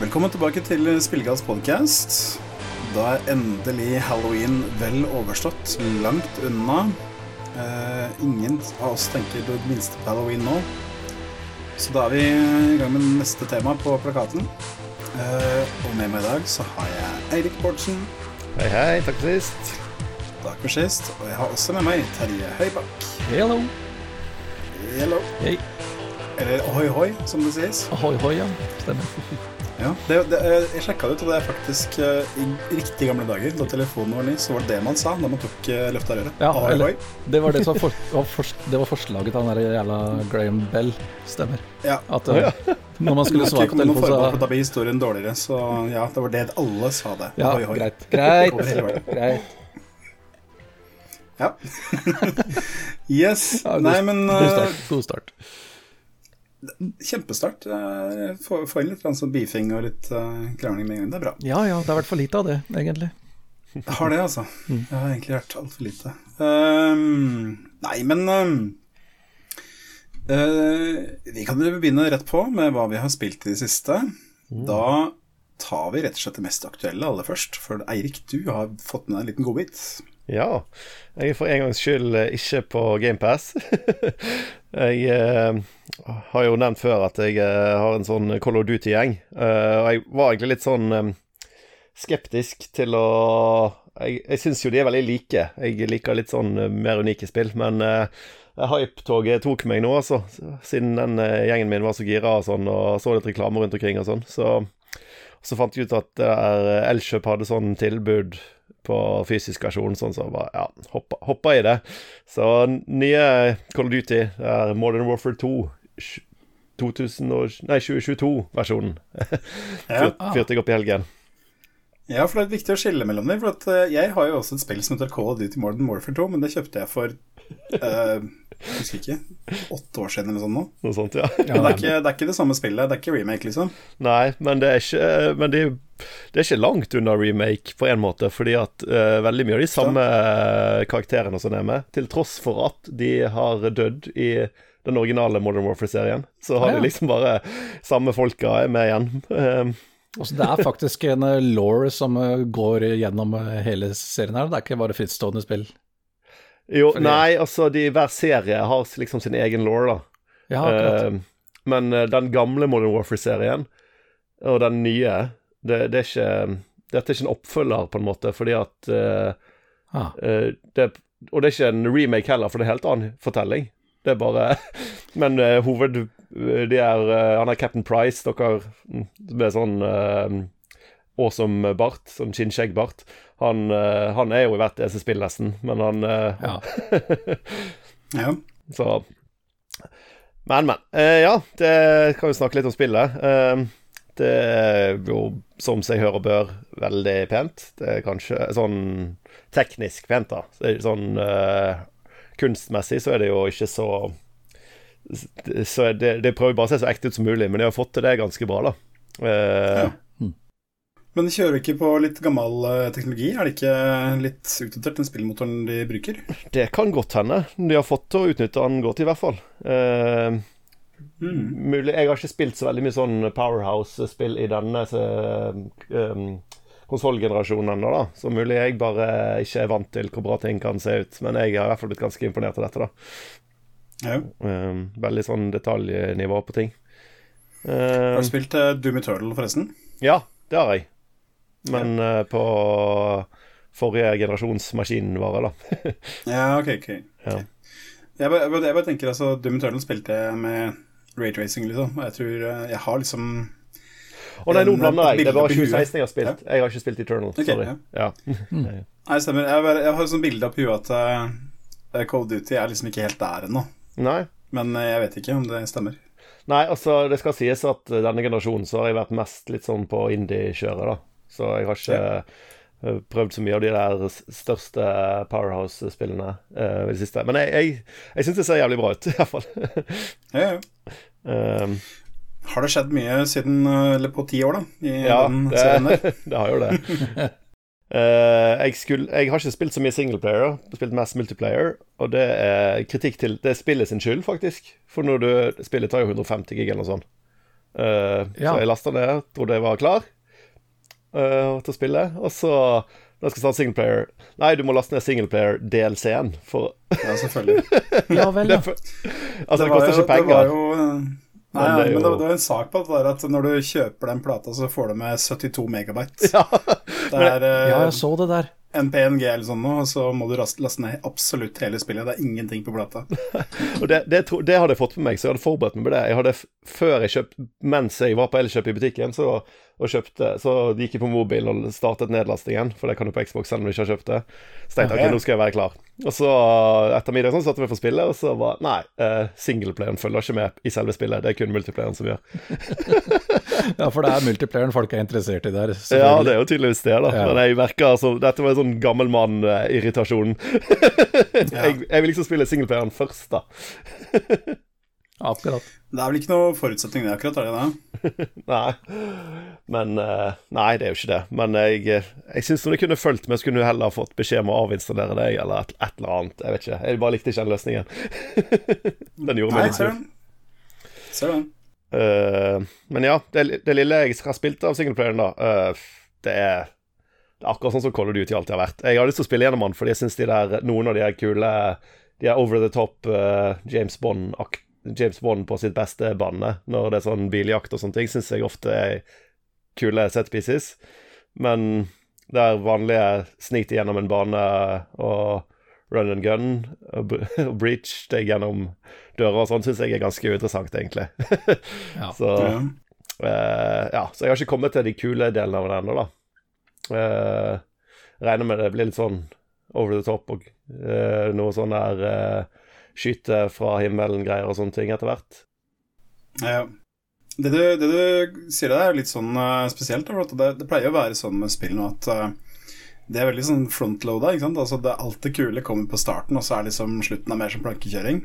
Velkommen tilbake til Spillegalls podkast. Da er endelig halloween vel overstått, langt unna. Eh, ingen av oss tenker det minste på halloween nå. Så da er vi i gang med neste tema på plakaten. Eh, og med meg i dag så har jeg Eirik Bårdsen. Hei, hei. Takk for sist. Takk for sist. Og jeg har også med meg Terje Høybakk. Hello. Hello. Hei. Eller ohoi hoi, som det sies. Ohoi hoi, ja. Stemmer. Ja, det, det, jeg sjekka det ut, og det er faktisk eh, i riktig gamle dager, da telefonen var ny, så var det det man sa da man tok uh, løfta røret. Ja, eller- Det var det som for, var for, det var forslaget til han der jævla Graham Bell. Stemmer. Ja. At eh, når man skulle svare på telefonen, så da blir historien dårligere, så ja, det var det alle sa det. Ja, Ahoi, hoi. greit. Greit. Greit. Ja. yes. Ja, god- Nei, men God eh, start. God start. Kjempestart. Eh, Få inn litt sånn beefing og litt uh, krangling med en gang. Det er bra. Ja ja, det har vært for lite av det, egentlig. Jeg har det, altså. Mm. Jeg har egentlig vært altfor lite. Um, nei, men um, uh, Vi kan jo begynne rett på med hva vi har spilt i det siste. Mm. Da tar vi rett og slett det mest aktuelle aller først. For Eirik, du har fått med deg en liten godbit. Ja. Jeg er for en gangs skyld eh, ikke på GamePass. jeg eh, har jo nevnt før at jeg eh, har en sånn Call of Duty-gjeng. Eh, jeg var egentlig litt sånn eh, skeptisk til å Jeg, jeg syns jo de er veldig like. Jeg liker litt sånn mer unike spill, men Hype-toget tok meg nå, altså. Siden den gjengen min var så gira og sånn, og så litt reklame rundt omkring og sånn. Så, så fant jeg ut at Elkjøp hadde sånn tilbud på fysisk versjon, sånn så bare, ja, hoppa, hoppa i det. Så nye Call of Duty er Modern Warfare 2. 2000 og, nei, 2022-versjonen. Fyrte jeg opp i helgen. Ja, for det er viktig å skille mellom dem. For at, eh, jeg har jo også et spill som heter Call of Duty Modern Warfare 2, men det kjøpte jeg for uh, jeg husker ikke, åtte år siden eller sånn nå. Noe sånt, ja. Men det er, ikke, det er ikke det samme spillet, det er ikke remake, liksom. Nei, men det er ikke Men det, det er ikke langt unna remake på en måte, fordi at uh, veldig mye av de samme eh, karakterene som er med, til tross for at de har dødd i den originale Modern Warfare-serien, så har Ah, ja. de liksom bare samme folka er med igjen. Altså, det er faktisk en eh, law som eh, går gjennom eh, hele serien her. Det er ikke bare frittstående spill. jo, Fordi- nei, altså de, hver serie har liksom sin egen law, da. Ja, akkurat. Eh, men den gamle Modern Warfare-serien og den nye, det, det er ikke Dette er ikke en oppfølger, på en måte, fordi at uh, ah. uh, det, og det er ikke en remake heller, for det er en helt annen fortelling. Det er bare Men eh, hoved De er eh, Han er Captain Price, dere mm, med sånn uh, awesome bart, sånn skinnskjeggbart. Han, eh, han er jo i hvert eneste spill, nesten, men han eh, Ja. Ja. Så Men, men. Eh, ja, det kan vi snakke litt om spillet. Eh, det er jo, som seg hører bør, veldig pent. Det er kanskje sånn teknisk pent, da. Sånn eh, kunstmessig så er det jo ikke så Så det, det prøver bare å se så ekte ut som mulig, men de har fått til det ganske bra, da. Eh, Ja. Men de kjører ikke på litt gammel eh, teknologi? Er det ikke litt utdatert, den spillmotoren de bruker? Det kan godt hende. De har fått til å utnytte den godt, i hvert fall. Eh, Mm. mulig Jeg har ikke spilt så veldig mye sånn Powerhouse-spill i denne um, konsollgenerasjonen ennå, da. Så mulig jeg bare ikke er vant til hvor bra ting kan se ut. Men jeg har i hvert fall blitt ganske imponert av dette, da. Ja. Um, veldig sånn detaljnivå på ting. Har Um, du spilt uh, Doom Eternal, forresten? ja, det har jeg. Men uh, på forrige generasjons maskinvare, da. Ja, ok, ok. Ja. Jeg, bare, jeg, bare, jeg bare tenker altså Doom Eternal spilte jeg med raytracing, liksom. Og jeg tror eh, jeg har liksom Å nei, nå blander jeg. Det er bare bilde på huet. 2016 jeg har spilt. Jeg har ikke spilt Eternal. Okay, Sorry. ja. Ja. Nei, stemmer. Jeg, bare, jeg har et sånt bilde opp huet at uh, Cold Duty er liksom ikke helt der ennå. Nei. Men eh, jeg vet ikke om det stemmer. Nei, altså, det skal sies at eh, denne generasjonen så har jeg vært mest litt sånn på indie-kjøret, da. Så jeg har ikke ja. prøvd så mye av de der største Powerhouse-spillene uh, i det siste. Men jeg, jeg, jeg syns det ser jævlig bra ut, i hvert fall. Ja, ja. um, Har det skjedd mye siden eh, Eller på ti år, da? I ja, den serien der? det har jo det. Eh, jeg, skulle, jeg har ikke spilt så mye singleplayer, jeg har spilt mest multiplayer. Og det er kritikk til Det er spillet sin skyld, faktisk. For når du Spillet tar jo 150 gig eller noe sånt. Uh, Ja. Så jeg lasta ned, trodde jeg var klar uh, til å spille. Og så når jeg skal starte singleplayer Nei, du må laste ned singleplayer-DLC-en. For Ja, selvfølgelig. Ja vel, ja. Altså, det, det koster jo- ikke penger. Det var jo, Nei, Men men det det, er jo- det var en sak på det der at når du kjøper den plata, så får du med 72 megabyte. Ja. Det er eh, Ja, jeg så det der. en PNG eller sånn noe, og så må du laste ned absolutt hele spillet. Det er ingenting på plata. Og det, det, tro- det hadde jeg fått med meg, så jeg hadde forberedt meg på det. Jeg hadde, f- før jeg kjøpt, Mens jeg var på Elkjøp i butikken, så, og kjøpte, så gikk jeg på mobil og startet nedlastingen, for det kan du på Xbox selv om du ikke har kjøpt det. Så tenkte jeg ok, nå skal jeg være klar. Og så etter middag sånn, satte vi for spillet, og så var Nei, uh, singleplayeren følger ikke med i selve spillet. Det er kun multiplayeren som gjør. Ja, for det er multiplayeren folk er interessert i der. Ja, det er jo tydeligvis det, da. Ja. Men jeg merker altså Dette var en sånn gammel mann-irritasjon. jeg, jeg vil liksom spille singleplayeren først, da. Akkurat. Det er vel ikke noe forutsetning det, akkurat? er det det? Nei. Men eh, Nei, det er jo ikke det. Men jeg, eh, jeg syns det kunne fulgt med, så kunne du heller ha fått beskjed om å avinstallere deg, eller et, et eller annet. Jeg vet ikke. Jeg bare likte ikke den løsningen. den gjorde meg Nei, litt sur. Ser. Eh, men ja, det, det lille jeg har spilt av singleplayeren, da, uh, det er det er akkurat sånn som Call of Duty alltid har vært. Jeg har lyst til å spille gjennom den, fordi jeg syns de der, noen av de her kule De er over the top uh, James Bond James Bond på sitt beste bane, når det er sånn biljakt og sånne ting, syns jeg ofte er kule set pieces. Men der vanlige sniker gjennom en bane og run and gun og, og breach deg gjennom dører og sånn, syns jeg er ganske uinteressant, egentlig. Ja. Så Ja. Eh, ja, så jeg har ikke kommet til de kule delene av det ennå, da. Uh, regner med det blir litt sånn over the top og uh, noe sånn der skyte fra himmelen-greier og sånne ting etter hvert. Ja. Det du, det du sier der, er litt sånn eh, spesielt. for at Det, det pleier å være sånn med spill nå at eh, det er veldig sånn frontloada. ikke sant? Altså det, Alt det kule kommer på starten, og så er liksom slutten er mer som plankekjøring.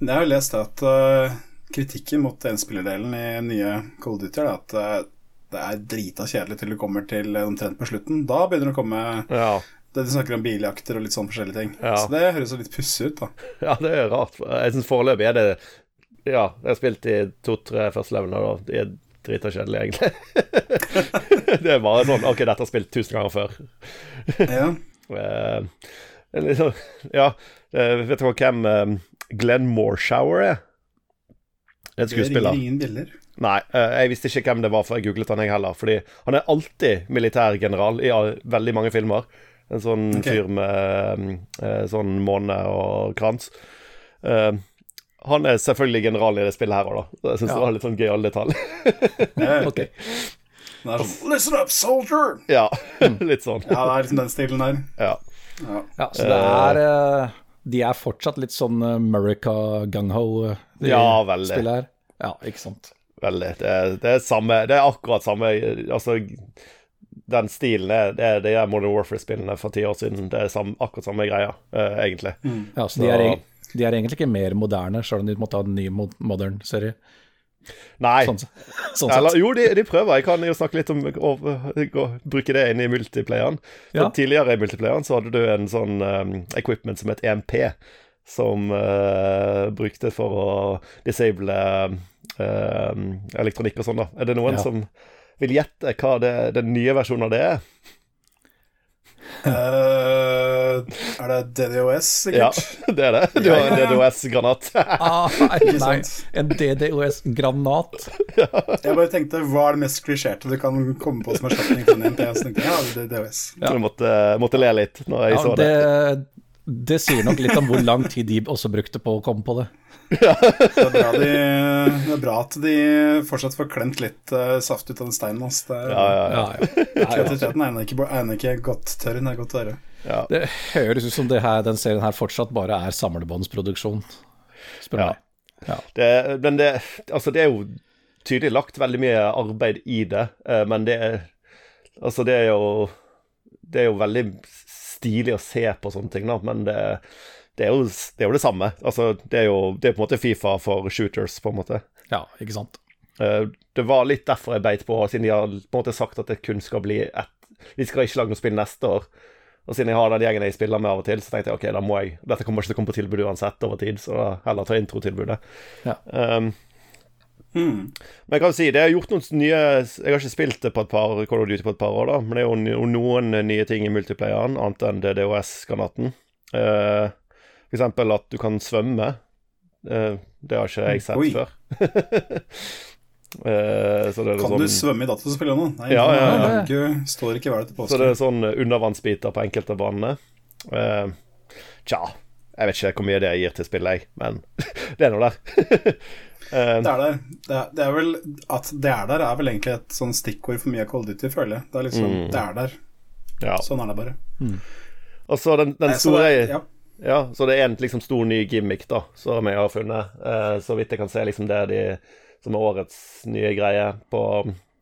Men jeg har lest at uh, kritikken mot enspillerdelen i nye Cold Duty er at uh, det er drita kjedelig til du kommer til omtrent på slutten. Da begynner det å komme Ja, det De snakker om biljakter og litt sånn forskjellige ting. Ja. Så det høres litt pussig ut, da. ja det er rart. Jeg syns foreløpig er det Ja, jeg har spilt i to-tre første levelene, og de er drita kjedelige, egentlig. det er bare sånn OK, dette har jeg spilt tusen ganger før. Ja. Eh, ja, eh, vet du hvem eh, Glenn Morshower er? En Det er ingen bilder. Nei, jeg visste ikke hvem det var før jeg googlet han, jeg heller. Fordi han er alltid militærgeneral i veldig mange filmer. En sånn okay. fyr med eh, sånn måne og krans. Uh, han er selvfølgelig generalen i det spillet her òg, da. Så Jeg syns Ja. det var litt sånn gøyal detalj. okay. Er sånn Listen up, soldier! ja, litt sånn. Ja, det er liksom den stilen der. Ja. Ja. Ja, så det er eh, De er fortsatt litt sånn America gung-ho, eh, de Ja, veldig. spillet her. Ja, ikke sant. Veldig. Det er, det er samme Det er akkurat samme Altså, den stilen er Det er de her Modern Warfare-spillene for ti år siden. Det er sam, akkurat samme greia, uh, egentlig. Ja, så de er, de er egentlig ikke mer moderne, selv om de måtte ha en ny mo- modern serie. Nei. Sånn, sånn Eller, jo, de, de prøver. Jeg kan jo snakke litt om å, å, å bruke det inn i multiplayeren. Ja. Tidligere i multiplayeren så hadde du en sånn um, equipment som het EMP, som uh, brukte for å disable uh, elektronikk og sånn, da. Er det noen Ja. som vil gjette hva det, den nye versjonen av det er? Uh, er det DDoS, sikkert? Ja, det er det. Du har en. DDoS-granat. Ah, nei, en DDoS-granat. Jeg bare tenkte, hva er det mest klisjerte du kan komme på som erstatning for en NP? Tenkte ja, DDoS. Ja. Du måtte, måtte le litt når jeg Ja, så det. det, det sier nok litt om hvor lang tid de også brukte på å komme på det. Det er bra, de, det er bra at de fortsatt får klemt litt uh, saft ut av den steinen. ass. Det er- Ja, ja, ja. Ja, ja. Altså, Kreativiteten egner ikke, ikke godt tørr, det er godt å høre. ja. det høres ut som det her, den serien her fortsatt bare er samlebåndsproduksjon, spør Ja. meg. Det, men det, altså det er jo tydelig lagt veldig mye arbeid i det, eh, men det er Altså, det er jo Det er jo veldig stilig å se på sånne ting, da, men det, det, er, jo, det er jo det samme. Altså, det er jo det er på en måte Fifa for shooters, på en måte. Ja, ikke sant. Eh, Det var litt derfor jeg beit på, siden de har på en måte sagt at det kun skal bli ett Vi skal ikke lage noe spill neste år. Og siden jeg har den gjengen jeg spiller med av og til, så tenkte jeg ok, da må jeg Dette kommer ikke til å komme på tilbud uansett over tid, så da heller ta introtilbudet. Ja. Um, Mm. Men jeg kan si, det er gjort noen nye Jeg har ikke spilt det på et par Call of Duty på et par år, da, men det er jo noen nye ting i multiplayeren, annet enn DDoS-granaten. Eh, eksempel at du kan svømme. Eh, det har ikke jeg sett Oi. før. Eh, så det er Kan sånn, du svømme i dataspillet nå? Nei, Ja, ja, ja. Ikke, står ikke hva det påske. Så det er sånn undervannsbiter på enkelte av banene. Eh, tja, jeg vet ikke hvor mye det gir til spillet, jeg, men det er nå der. Eh, Det er der. Det er, det er vel At det er der, er vel egentlig et sånn stikkord for mye av Cold Duty, føler jeg. Det er liksom Mm. Det er der. ja. Sånn er det bare. Og så den, den Nei, så store det- ja. Ja, så det er en liksom stor ny gimmick, da, som jeg har funnet. Eh, så vidt jeg kan se, liksom det er de som er årets nye greie på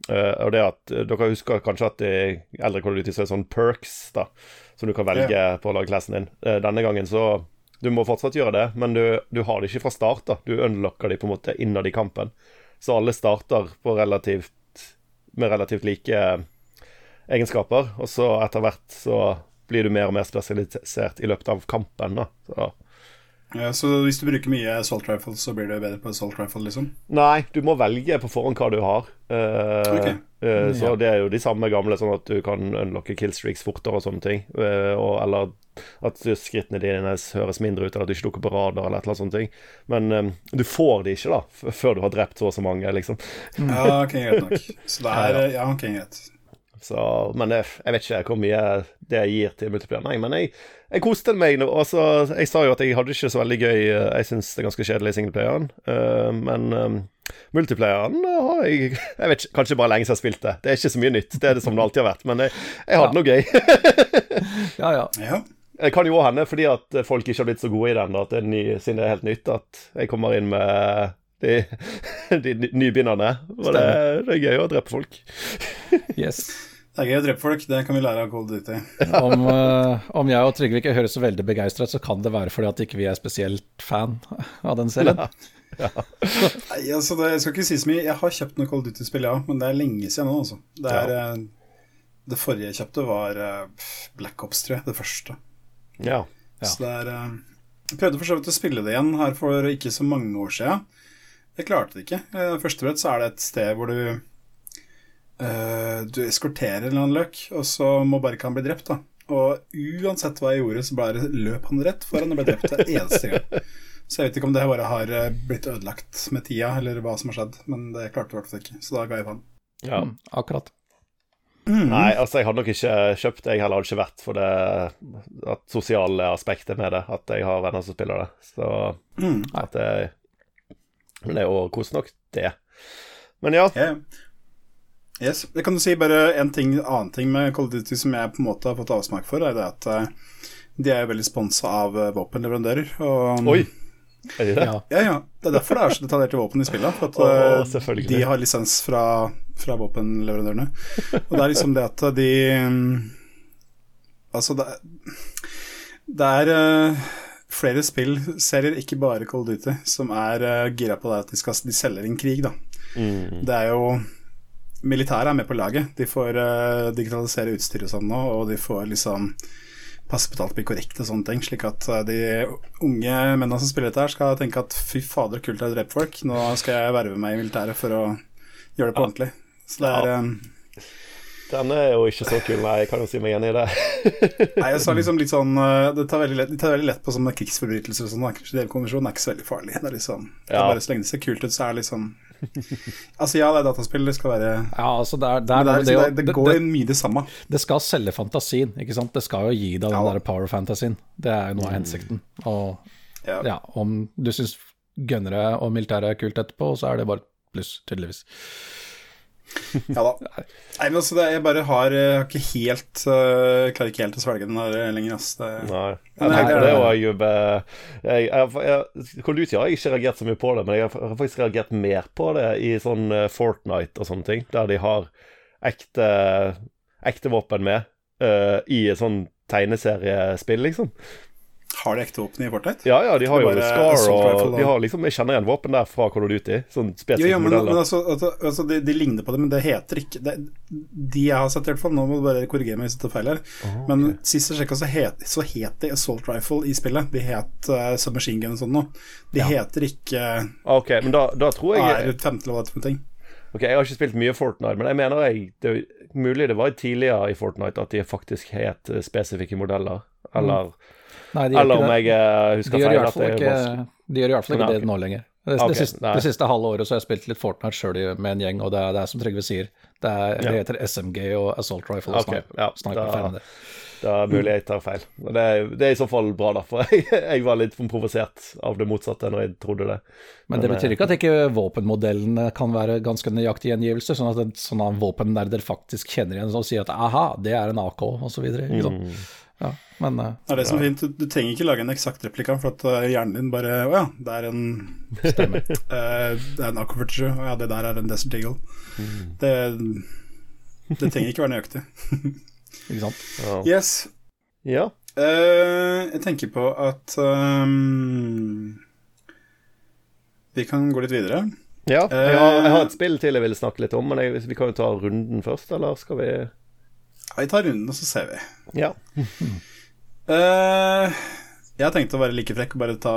eh, Og det at eh, Dere husker kanskje at i eldre Call of Duty så er det sånn perks, da, som du kan velge på å lage lagklassen din. Eh, denne gangen så Du må fortsatt gjøre det, men du, du har det ikke fra start, da. Du unlocker de på en måte innad i kampen. Så alle starter på relativt med relativt like egenskaper, og så etter hvert så blir du mer og mer spesialisert i løpet av kampen. da. Så, Ja, så hvis du bruker mye salt rifle, så blir du bedre på salt rifle, liksom? nei, du må velge på forhånd hva du har. Uh, okay. uh, så Ja. det er jo de samme gamle, sånn at du kan unlocke killstreaks fortere og sånne ting. Uh, og, eller at skrittene dine høres mindre ut, eller at du ikke dukker på radar, eller et eller annet sånt. ting. Men um, du får de ikke, da, f- før du har drept så og så mange, liksom. Ja, ok, greit nok. Så det er Ja, ok, greit. Så, men jeg, jeg vet ikke hvor mye det gir til multiplayer. Nei, men jeg, jeg koste meg nå. Altså, jeg sa jo at jeg hadde ikke så veldig gøy eh, Jeg syns det er ganske kjedelig i singleplayeren. Uh, men um, multiplayeren har jeg Jeg vet ikke, Kanskje bare lenge siden jeg spilte. Det er ikke så mye nytt. Det er det som det alltid har vært. Men jeg, jeg hadde Ja. noe gøy. Ja, ja. Ja. Det kan jo hende fordi at folk ikke har blitt så gode i den, da, at det er ny, siden det er helt nytt, at jeg kommer inn med de, de nybegynnerne. Og det, det er gøy å drepe folk. Yes. Det er gøy å drepe folk, det kan vi lære av Cold Duty. Om, uh, om jeg og Trygve ikke høres så veldig begeistret, så kan det være fordi at ikke vi er spesielt fan av den serien. Nei, altså det, Jeg skal ikke si så mye. Jeg har kjøpt noen Cold Duty-spill, ja, men det er lenge siden nå, altså. Det, er, eh, det forrige jeg kjøpte, var eh, Black Ops, tror jeg. Det første. Ja. Ja. Så det er Jeg prøvde for så vidt å spille det igjen her for ikke så mange år siden. Jeg klarte det ikke. Eh, Første brett så er det et sted hvor du eh, Du eskorterer en eller annen løk, og så må bare ikke han bli drept, da. Og uansett hva jeg gjorde, så bare løp han rett foran og ble drept hver eneste gang. Så jeg vet ikke om det bare har eh, blitt ødelagt med tida, eller hva som har skjedd, men det klarte jeg i hvert fall ikke. Så da ga jeg faen. ja. Mm, Akkurat. Nei, altså jeg hadde nok ikke kjøpt det. Jeg heller hadde ikke vært for det at sosiale aspektet med det. At jeg har venner som spiller det. Så Mm. at det Men det er jo kos nok, det. Men ja. Yeah. ja. Yes. Det kan du si bare en ting, annen ting med Call of Duty som jeg på en måte har fått avsmak for, er det at eh, de er veldig sponsa av eh, våpenleverandører. Og, Oi. Er de det? Ja. Ja, ja. Det er derfor det er så detaljerte våpen i spillet. For at eh, de har lisens fra, fra våpenleverandørene. Og det er liksom det at de mm, Altså, det er, det er flere spillserier, ikke bare Call of Duty, som er gira på det at de, skal, de selger inn krig, da. Mm. Det er jo Militæret er med på laget. De får uh, digitalisere utstyret sånn nå, og de får liksom passe på at alt blir korrekt og sånne ting, slik at eh, de unge mennene som spiller dette her, skal tenke at fy fader, kult jeg å drepe folk. Nå skal jeg verve meg i militæret for å gjøre det på ordentlig. Så det er eh, Den er jo ikke så kul, nei. Jeg kan jo si meg enig i det. Nei, jeg sa liksom litt sånn det tar veldig lett, De tar veldig lett på sånne krigsforbrytelser og sånn. Genèvekonvensjonen er ikke så veldig farlig. Det er liksom det er Bare så lenge det ser kult ut, så er det liksom Altså, ja, det er dataspill, det skal være Ja, altså det, er, det, er, det, er, det, liksom, det, går mye det samme. det skal selge fantasien, ikke sant. Det skal jo gi deg den Ja. der power fantasien. Det er jo noe av hensikten. Og Ja. ja, om du syns gønnere og militære er kult etterpå, så er det bare et pluss, tydeligvis. Ja da. Nei, men altså, det, jeg bare har, har ikke helt uh, Klarer ikke helt å svelge den der lenger, ass. Det, Nei. Jeg tenkte det- òg, Jubbe. Call har jeg ikke reagert så mye på det, men jeg har faktisk reagert mer på det i sånn eh, Fortnite og sånne ting, der de har ekte, ekte våpen med uh, i sånn tegneseriespill, liksom. Har de ekte våpen i Fortnite? Ja, ja, de har jo Scar og De har liksom Jeg kjenner igjen våpen der fra Call of Duty. Sånn spesifikke jo, men, men altså, altså, altså de, de ligner på det, men det heter ikke det, De jeg har sett, i hvert fall Nå må du bare korrigere meg hvis jeg tar feil her. Men sist jeg sjekka, så, het- så het de Assault Rifle i spillet. De het uh, Submachine Gun og sånn nå. De heter ikke uh, Ok, men da, da tror jeg AR-15 eller hva det er ting. Ok, Jeg har ikke spilt mye Fortnite, men jeg mener jeg det mulig det var tidligere i Fortnite at de faktisk het eh, spesifikke modeller. Eller, Nei, de eller om jeg eh, husker feil. de gjør i hvert fall ikke det nå lenger. Det, okay, det, siste, det siste halve året så har jeg spilt litt Fortnite sjøl med en gjeng, og det er, det er som Trygve sier. Det, er, det heter SMG og Assault Rifle og okay, sniper, ja, sniper da- da er mulig jeg tar feil. Det, er- det er i så fall bra, da, for jeg, jeg var litt provosert av det motsatte når jeg trodde det. Men det betyr ikke at ikke våpenmodellene kan være ganske nøyaktige gjengivelser, sånn at en sånn våpennerder faktisk kjenner igjen og sier at aha, det er en AK, osv. Mm. Ja, men uh, Det er det som er fint. Du, du trenger ikke lage en eksakt replika, for at uh, hjernen din bare Å ja, det er en stemmer. uh, Det er en Aquaverture, og ja, det der er en Desert Eagle. Mm. Det, det trenger ikke være nøyaktig. Ikke sant? Ja. Yes. ja. Uh, jeg tenker på at um, Vi kan gå litt videre. ja. Jeg, har, jeg har et spill til jeg vil snakke litt om, men jeg, vi kan jo ta runden først, eller skal vi vi tar runden, og så ser vi. Ja. uh, jeg tenkte å være like frekk og bare ta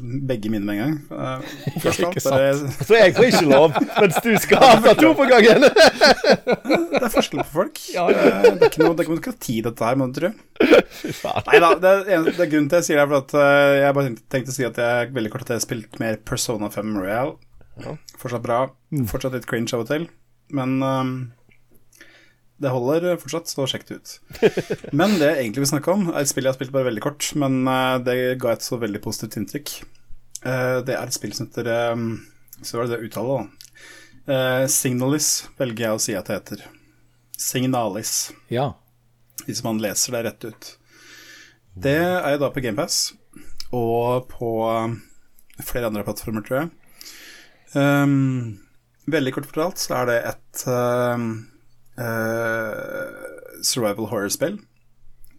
begge mine med en gang. Uh, først alt, bare, Så jeg får ikke lov, mens du skal ta to på gangen! det er forskjell på folk. Det er ikke noe det er ikke noe demokrati, dette her, må du tro. Nei da, det, er en- det er grunnen til jeg sier det, er for at uh, jeg bare tenkte, tenkte å si at jeg veldig kort at jeg har spilt mer Persona 5 Royal. Ja. Fortsatt bra. Fortsatt litt cringe av og til, men ehm, det holder fortsatt, så sjekk det ut. Men det jeg egentlig vil snakke om, er et spill jeg har spilt bare veldig kort, men eh, det ga et så veldig positivt inntrykk. Eh, det er et spill som heter ehm, Så var det det uttalet, da. Eh, Signalis velger jeg å si at det heter. Signalis Ja. hvis man leser det rett ut. Det er jo da på GamePass og på flere andre plattformer, tror jeg. Um, veldig kort fortalt så er det et eh, survival horror-spill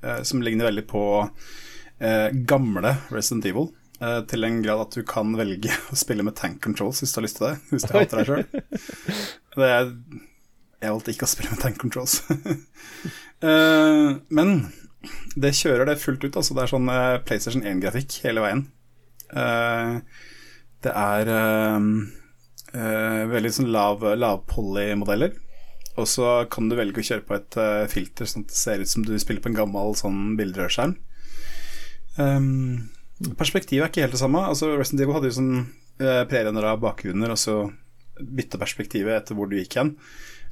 eh, som ligner veldig på eh, gamle Resident Evil. eh, til en grad at du kan velge å spille med tank controls hvis du har lyst til det. Hvis du hater deg sjøl. Jeg valgte ikke å spille med tank controls. Eh, men det kjører det fullt ut. Altså det er sånn eh, PlayStation 1-grafikk hele veien. Eh, det er eh, eh, veldig sånn lav, lav poly-modeller. Og så kan du velge å kjøre på et uh, filter sånn at det ser ut som du spiller på en gammel sånn bilderørskjerm. Um, perspektivet er ikke helt det samme. Altså Resident Evil hadde jo sånn uh, av bakgrunner, og så bytta perspektivet etter hvor du gikk hen.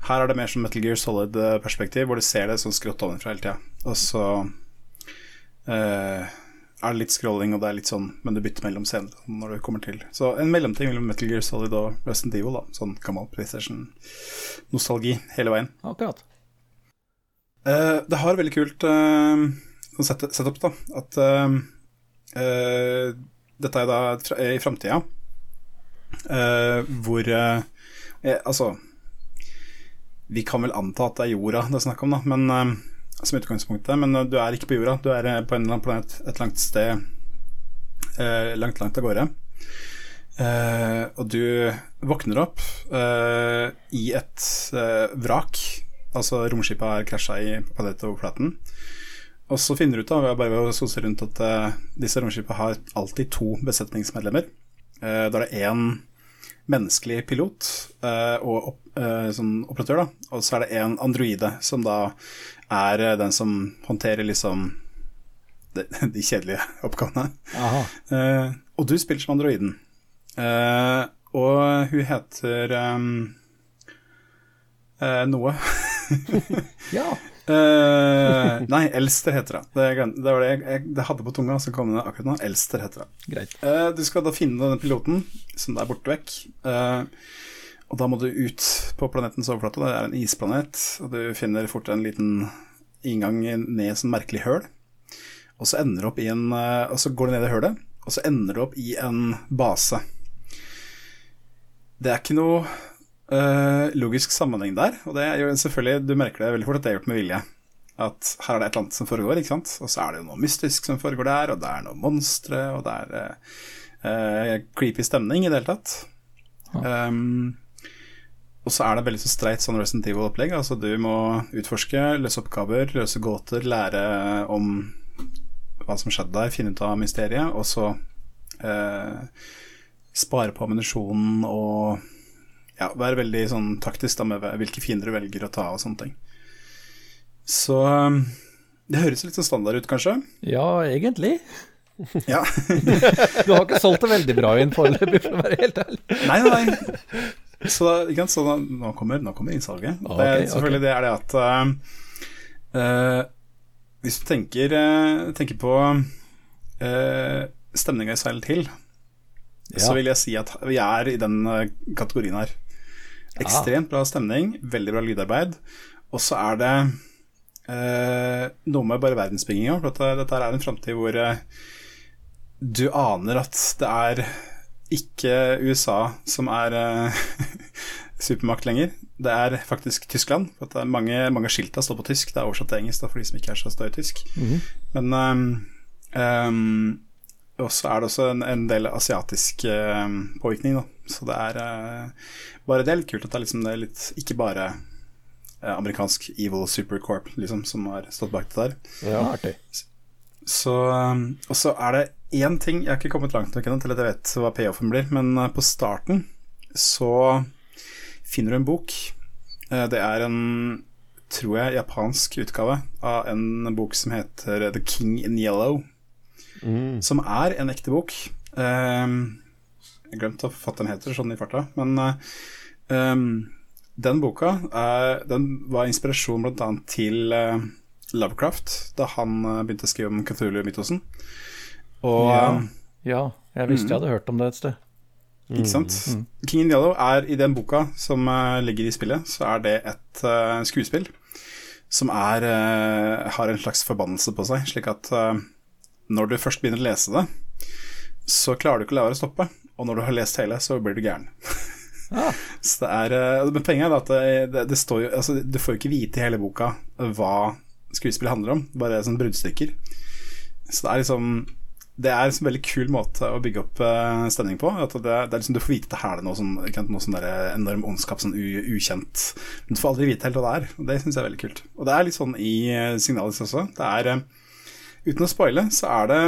Her er det mer som Metal Gear Solid-perspektiv, hvor du ser det sånn skrått ovenfra hele tida. Og så eh, er det litt scrolling, og det er litt sånn, men du bytter mellom scener når det kommer til. Så en mellomting mellom Metal Gear Solid og Resident Evil, da. Sånn gammel PlayStation-nostalgi hele veien. Akkurat. Eh, det har veldig kult set setup, da. At eh, eh, dette er da i framtida, eh, hvor eh, eh, Altså Vi kan vel anta at det er jorda det er snakk om, da, men eh, som utgangspunktet. Men du er ikke på jorda, du er eh, på en eller annen planet et langt sted eh, langt, langt av gårde. Eh, og du våkner opp eh, i et eh, vrak. Altså romskipet har krasja i planetoverflaten. Og så finner du ut av, bare ved å sose rundt, at eh, disse romskipene har alltid to besetningsmedlemmer. Da er det én menneskelig pilot og opp, sånn operatør, da. Og så er det en androide, som da er eh, den som håndterer liksom de, de kjedelige oppgavene. Eh, og du spiller som androiden. Uh, og hun heter um, uh, noe. Ja. Nei, Elster heter det. Det, det var det jeg, jeg det hadde på tunga, så kom det akkurat nå. Elster heter. Eh, du skal da finne denne piloten, som er borte vekk. Eh, og da må du ut på planetens overflate. Det er en isplanet, og du finner fort en liten inngang ned i et sånn merkelig høl. Og så ender du opp i en eh, Og så går du ned i hølet, og så ender du opp i en base. Det er ikke noe eh, logisk sammenheng der, og det er jo selvfølgelig Du merker det veldig fort at det er gjort med vilje. at her er det et eller annet som foregår, ikke sant. Og så er det jo noe mystisk som foregår der, og det er noe monstre, og det er eh, creepy stemning i det hele tatt. Um, og så er det veldig så streit sånn Resident Evil-opplegg. Altså du må utforske, løse oppgaver, løse gåter, lære om hva som skjedde der, finne ut av mysteriet, og så eh, spare på ammunisjonen og ja, være veldig sånn taktisk da, med hvilke fiender du velger å ta og sånne ting. Så um, det høres litt sånn standard ut, kanskje? Ja, egentlig. Ja. du har ikke solgt det veldig bra inn foreløpig, for å være helt ærlig. Nei, nei. Så, ikke så da, nå, kommer, nå kommer innsalget. Ah, det, selvfølgelig okay. det er det at uh, Hvis du tenker, uh, tenker på uh, stemninga i Silent Hill, Ja. så vil jeg si at vi er i den kategorien her. Ekstremt bra stemning, veldig bra lydarbeid. Og så er det uh, noe med bare verdensbygginga. Dette, dette er en framtid hvor du aner at det er ikke USA som er uh, supermakt lenger. Det er faktisk Tyskland. For det er mange, mange skilta står på tysk. Det er oversatt til engelsk da, for de som ikke er så støy tysk. Men um, um, også er det også en, en del asiatisk um, påvirkning, da. Så det er uh, bare det er litt kult at det er, liksom, det er litt ikke bare uh, amerikansk evil supercorp liksom, som har stått bak det der. Ja, artig. Så, um, og så er det én ting Jeg har ikke kommet langt nok ennå til at jeg vet hva payoffen blir, men uh, på starten så finner du en bok. Uh, det er en, tror jeg, japansk utgave av en bok som heter The King in Yellow, som er en ekte bok. Um, jeg glemte hva forfatteren heter sånn i farta, men uh, um, den boka er, den var inspirasjon bl.a. til Lovecraft da han uh, begynte å skrive om Cthulhu-mytosen. Og Ja. um, Ja, jeg visste jeg hadde hørt om det et sted. ikke sant? King in Yellow er i den boka som uh, ligger i spillet, så er det et uh, skuespill som er, uh, har en slags forbannelse på seg, slik at uh, når du først begynner å lese det, så klarer du ikke å la være å stoppe. Og når du har lest hele, så blir du gæren. så det er, men poenget er at det, det, det står jo altså, Du får jo ikke vite i hele boka hva skuespillet handler om, bare sånn bruddstykker. Så det er liksom det er en veldig kul måte å bygge opp eh, stemning på. At det, det er liksom, du får vite at her er noe sånn, noe sånn enorm ondskap, sånn u, ukjent. Men du får aldri vite helt hva det er, og det syns jeg er veldig kult. Og det er litt sånn i uh, Signalis også. Det er eh, Uten å spoile, så er det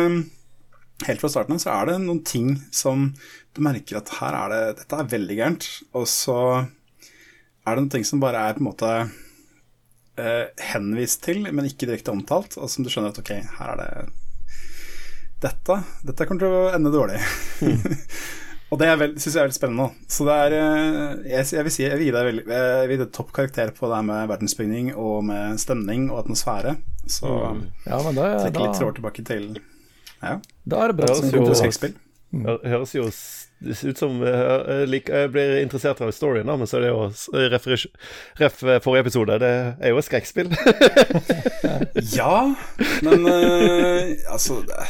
Helt fra starten av så er det noen ting som du merker at her er det Dette er veldig gærent. Og så er det noen ting som bare er på en måte eh, henvist til, men ikke direkte omtalt, og som du skjønner at ok, her er det dette, dette kommer til å ende dårlig. og det syns jeg er veldig spennende. Så det er eh, Jeg, jeg vil si jeg vil gi deg veldig Jeg vil gi deg topp karakter på det her med verdensbygning og med stemning og atmosfære. Så Ja, men det, trekker litt tråd tilbake til ja, da er det bra. Det høres som jo-. Høres jo det ser ut som jeg, jeg, jeg blir interessert av storyen, men så er det jo ref, ref forrige episode. Det er jo et skrekkspill. Ja, men uh, altså det,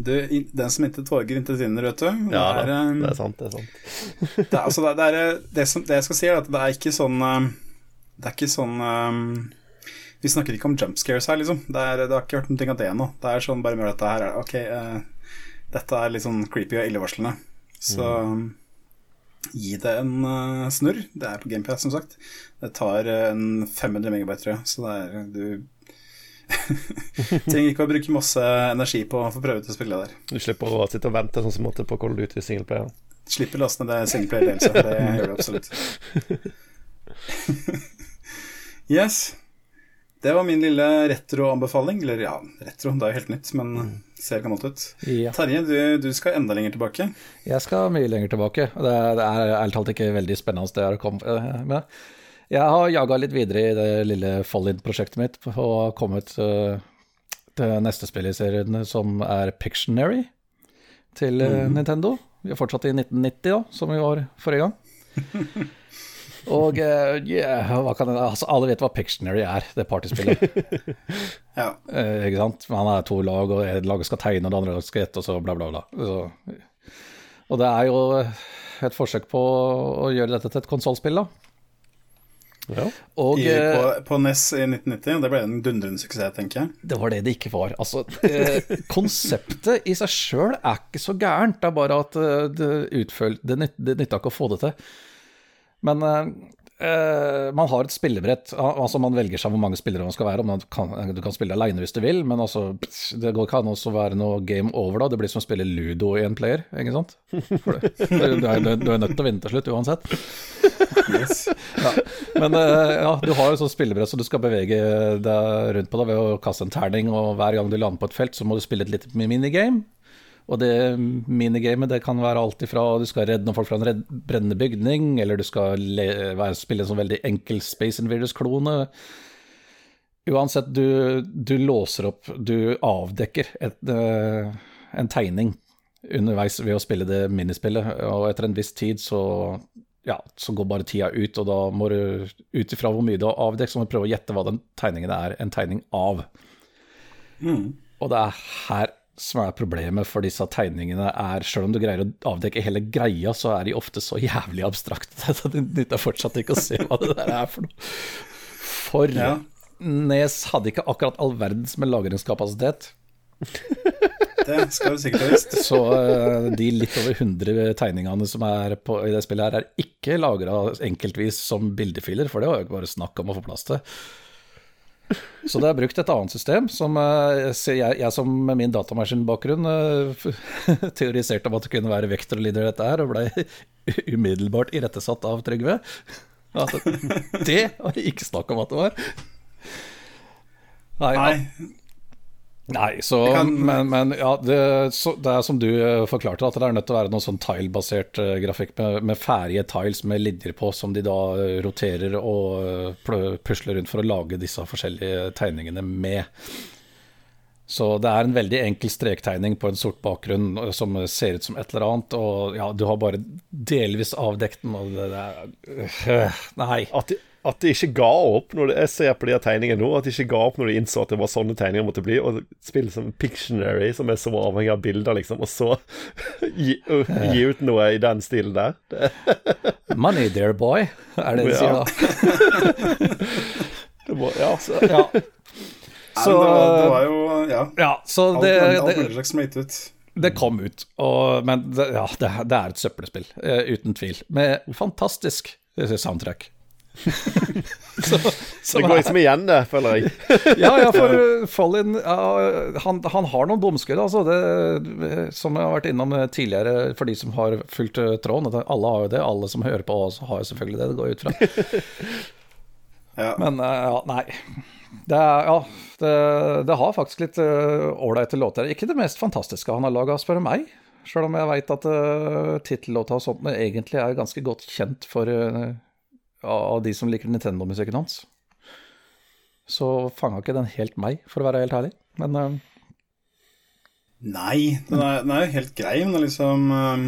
du, Den som ikke våger, intet vinner, vet du. Det Ja, er, um, det er sant, det er sant. det, er, altså, det, er, det, som, det jeg skal si, er at det er ikke sånn eh, Det er ikke sånn um, Vi snakker ikke om jump scares her, liksom. Det, er, det har ikke vært noe av det ennå. Det er sånn bare med dette her er- Ok, uh, dette er litt sånn creepy og illevarslende. Så gi det en uh, snurr. Det er på GamePass, som sagt. Det tar uh, en 500 megabyte, tror jeg, så det er du Trenger ikke å bruke masse energi på å få prøve ut å spille der. Du slipper å sitte og vente sånn som måtte på Call of Duty singleplayer. Slipper laste ned det singleplayer-delelse. Det gjør du absolutt. Yes. Det var min lille retro-anbefaling. Eller ja, retro, det er jo helt nytt, men ser gammelt ut. Ja. Terje, du, du skal enda lenger tilbake. Jeg skal mye lenger tilbake. Det, det er ærlig talt ikke veldig spennende det er å komme eh, med. Jeg har jaga litt videre i det lille Follid-prosjektet mitt og kommet uh, til neste spill i serien, som er Pictionary til mm. Nintendo. Vi er fortsatt i 1990, da, som vi var forrige gang. Og eh, yeah, hva kan det, altså, alle vet hva Pictionary er, det partyspillet. Ja. Eh, ikke sant? Man er to lag, og et lag skal tegne, og det andre lag skal gjette, og så bla, bla, bla. Så, og det er jo et forsøk på å gjøre dette til et konsollspill, da. Ja. Og I, eh, på, på NES i 1990. Det ble en dundrende suksess, tenker jeg. det var det det ikke var. Altså, eh, konseptet i seg sjøl er ikke så gærent, det er bare at eh, det, utføl, det, nyt, det nytta ikke å få det til. Men eh, eh, man har et spillebrett. Altså Man velger seg hvor mange spillere man skal være. Man kan, du kan spille aleine hvis du vil, men altså, det går ikke an å være noe game over da. Det blir som å spille ludo i en player, ikke sant? Du, er, du er nødt til å vinne til slutt uansett. Yes. Men uh, ja, du har jo sånn spillebrett så du skal bevege deg rundt på det ved å kaste en terning, og hver gang du lander på et felt, så må du spille et lite minigame. Og det minigamet det kan være alt ifra du skal redde noen folk fra en brennende bygning, eller du skal være, spille en sånn veldig enkel Space Invaders-klone. Uansett, du, du låser opp, du avdekker et, uh, en tegning underveis ved å spille det minispillet, og etter en viss tid så ja, så går bare tida ut, og da må du ut ifra hvor mye du har avdekket, så må du prøve å gjette hva den tegningen er en tegning av. Og det er her som er problemet for disse tegningene, er selv om du greier å avdekke hele greia, så er de ofte så jævlig abstrakte. at det nytter fortsatt ikke å se hva det der er for noe. For Ja. Nes hadde ikke akkurat all verdens med lagringskapasitet. Det skal du sikkert ha visst. Så eh, de litt over 100 tegningene som er på, i det spillet her, er ikke lagra enkeltvis som bildefiler, for det var jo ikke bare snakk om å få plass til. Så det er brukt et annet system, som eh, jeg, jeg som med min datamaskinbakgrunn eh, teoriserte om at det kunne være Vektorlider dette her, og ble umiddelbart irettesatt av Trygve. At det var ikke snakk om at det var. Nei, Nei, Nei, så, kan- men, men ja, det, så, det er som du eh, forklarte, at det er nødt til å være noe sånn tile-basert eh, grafikk med, med ferdige tiles med linjer på, som de da eh, roterer og uh, pusler rundt for å lage disse forskjellige tegningene med. Så det er en veldig enkel strektegning på en sort bakgrunn som ser ut som et eller annet, og ja, du har bare delvis avdekt den, og det, det er uh, Nei. At de, at de ikke ga opp når de, Jeg ser på de her tegningene nå, at de ikke ga opp når de innså at det var sånne tegninger måtte bli, og spille som Pictionary, som er så avhengig av bilder, liksom, og så gi, uh, gi ut noe i den stilen der. Money there, boy, er det de Ja. sier da. det må, ja, så, Ja. Så- det, var, det var jo Ja. Ja, så Alt, det, alt det, mulig slags som gitt ut. det kom ut, og, men det, ja, det, det er et søppelspill, eh, uten tvil. Med fantastisk eh, soundtrack. så, det går liksom igjen, det, føler jeg. ja, ja, for uh, Fallin ja, han, han har noen bomskudd, altså. Det, som jeg har vært innom eh, tidligere, for de som har fulgt eh, tråden. Alle har jo det. Alle som hører på, også har jo selvfølgelig det. Det går ut fra. Ja. Men eh, ja, nei. Det, er, ja, det, det har faktisk litt ålreite uh, låter. Ikke det mest fantastiske han har laga, spør du meg. Sjøl om jeg veit at uh, tittellåta og sånt egentlig er ganske godt kjent for eh, av de som liker Nintendo-musikken hans. Så fanga ikke den helt meg, for å være helt ærlig. Men uh... Nei, den er, den er jo helt grei, men det er liksom um,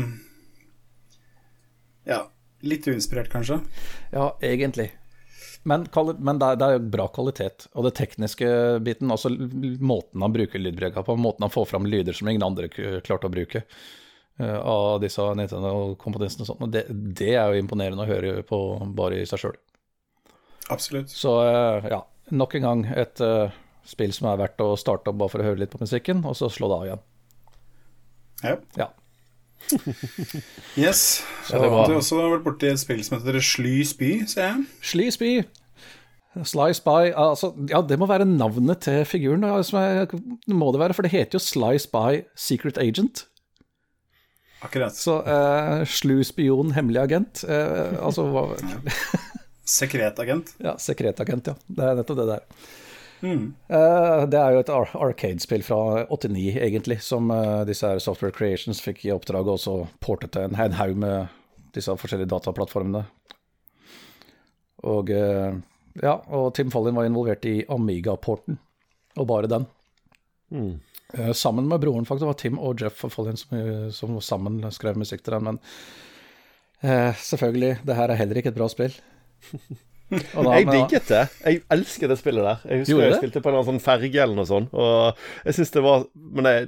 Ja, litt uinspirert, kanskje. ja, egentlig. Men, men det, er, det er bra kvalitet. Og det tekniske biten, altså måten han bruker lydbreka på, måten han får fram lyder som ingen andre klarte å bruke av disse Nintendo-komponistene og sånt, og det, det er jo imponerende å høre på bare i seg sjøl. Absolutt. Så eh, ja, nok en gang et uh, spill som er verdt å starte opp bare for å høre litt på musikken, og så slå det av igjen. Ja. Ja. Yes. Så Ja, det var- har du også vært borti et spill som heter Sly spy, ser jeg. Sleazy. Sly Spy altså, Ja, det må være navnet til figuren, altså, må det være, for det heter jo Sly Spy Secret Agent. Akkurat. Så eh, slu spion, hemmelig agent. Eh, altså hva Sekretagent. Ja, sekretagent, ja. Det er nettopp det der. Mm. Eh, det er jo et arcade-spill fra 89, egentlig, som eh, disse her Software Creations fikk i oppdrag og så portet til en, haug med disse forskjellige dataplattformene. Og eh, ja, og Tim Fallin var involvert i Amiga-porten, og bare den. Mm. Eh, sammen med broren, faktisk. Det var Tim og Jeff Follin som, som sammen skrev musikk til den. Men eh, selvfølgelig, det her er heller ikke et bra spill. Da- Jeg digget det. Jeg elsker det spillet der. Jeg husker Gjorde jeg det? spilte på en sånn ferge eller noe sånt, og jeg syns det var Men jeg,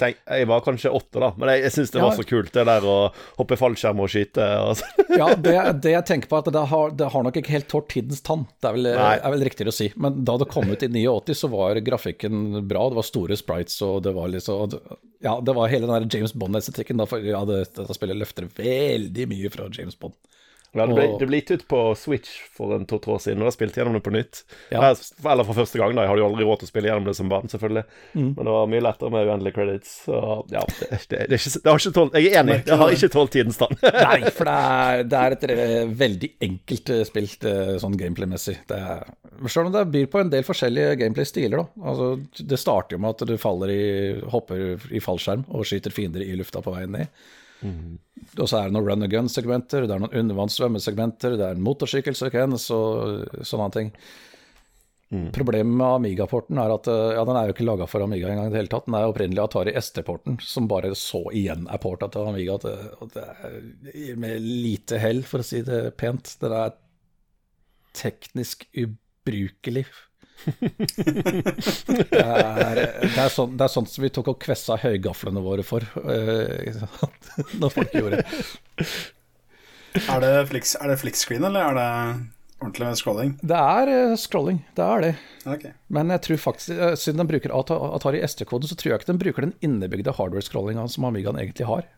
tenk, jeg var kanskje åtte, da, men jeg, jeg syns det var Ja. så kult, det der å hoppe fallskjerm og skyte. Og. Ja, det, det jeg tenker på, er at det har, det har nok ikke helt tålt tidens tann. Det er vel, er vel riktigere å si. Men da det kom ut i 89, så var grafikken bra. Det var store sprites, og det var liksom Ja, det var hele den der James Bond-estetikken. da, Ja, det, dette spillet løfter veldig mye fra James Bond. Ja, det, ble, Og- det ble gitt ut på Switch for en to-tre år siden, og jeg spilte gjennom det på nytt. Ja. Eller- for første gang, da. Jeg hadde jo aldri råd til å spille gjennom det som barn, selvfølgelig. Mm. Men det var mye lettere med uendelige credits. Så ja, det, det, det, ikke, det har ikke tålt Jeg er enig, det har ikke tålt tidens tann. Nei, for det er, det er et eh, veldig enkelt spilt eh, sånn gameplay-messig. Selv om det byr på en del forskjellige gameplay-stiler, da. Altså, det starter jo med at du faller i, hopper i fallskjerm og skyter fiender i lufta på veien ned. Og så er det noen run and gun-segmenter, det er noen undervannssvømmesegmenter, det er en motorsykkelsekvens og sånne ting. Problemet med Amiga-porten er at eh, ja, den er jo ikke laga for Amiga engang i det hele tatt. Den er opprinnelig Atari ST-porten, som bare så igjen er porta til Amiga. Og det er med lite hell, for å si det pent. Den er teknisk ubrukelig. Det, er, det, er sånn, det er sånt som vi tok og kvessa høygaflene våre for eh, når folk gjorde. Er det, flick, er det flickscreen, eller er det ordentlig med scrolling? Det er eh, scrolling, det er det. Okay. Men jeg tror faktisk, eh, siden den bruker Atari ST-koden, så tror jeg ikke den bruker den innebygde hardware-scrollinga som Amigaen egentlig har.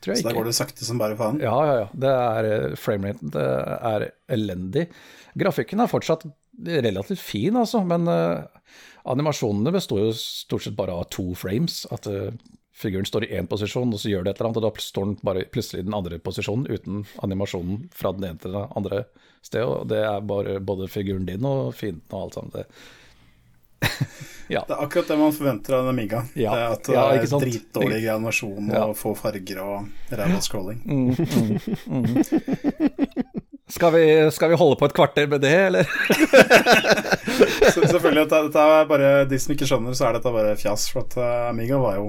Så ikke. går det sakte som bare faen? Ja, ja, ja. Det er frameraten. Det er elendig. Grafikken er fortsatt relativt fin, altså, men uh, animasjonene består jo stort sett bare av to frames. At uh, figuren står i én posisjon, og så gjør det et eller annet, og da står den bare plutselig i den andre posisjonen uten animasjonen fra den ene til den andre stedet. Og det er bare både figuren din og fienden og alt sammen. Det. ja. Det er akkurat det man forventer av en Amiga. Ja. Det er At det Ja, er ikke sant? dritdårlig animasjon og få farger og ræva scrolling. Skal, vi, skal vi holde på et kvarter med det, eller? Så selvfølgelig, at dette er bare De som ikke skjønner, så er dette bare fjas. For at eh, Amiga var jo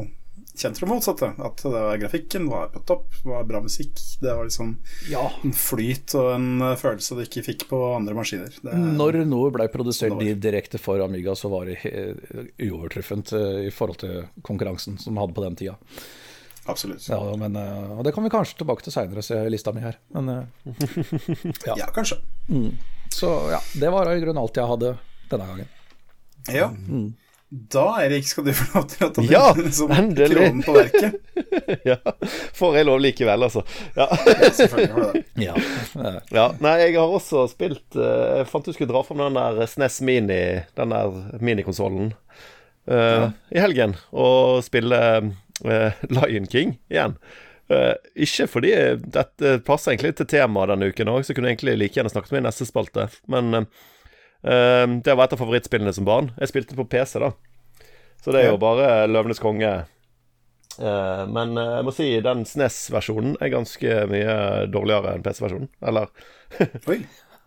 kjent for det motsatte. At det var grafikken var på topp, det var bra musikk. Det var liksom Ja. en flyt og en eh, følelse du ikke fikk på andre maskiner. Det, Når noe ble produsert direkte for Amiga, så var det uovertruffent eh, i forhold til konkurransen som de hadde på den tida. Absolutt. Ja, men, eh, og det kommer vi kanskje tilbake til seinere, ser jeg lista mi her. Men, ja. Ja, kanskje. så ja, det var i grunnen alt jeg hadde denne gangen. Ja. Da, Erik, skal du få lov til å ta Ja, som endelig. kronen på verket. ja. Får jeg lov likevel, altså. Ja. Selvfølgelig har du det. Ja. eh, ja. Nei, jeg har også spilt eh, Jeg fant du skulle dra fram den der SNES Mini, den der minikonsollen, eh, i helgen, og spille eh, Lion King igjen. Uh, ikke fordi dette passer egentlig til temaet denne uken òg, så kunne jeg egentlig like gjerne snakket med i neste spalte. Men eh, eh, det var et av favorittspillene som barn. Jeg spilte på PC, da. Så det er jo bare Løvenes konge. Uh, men eh, jeg må si den SNES-versjonen er ganske mye dårligere enn PC-versjonen. Eller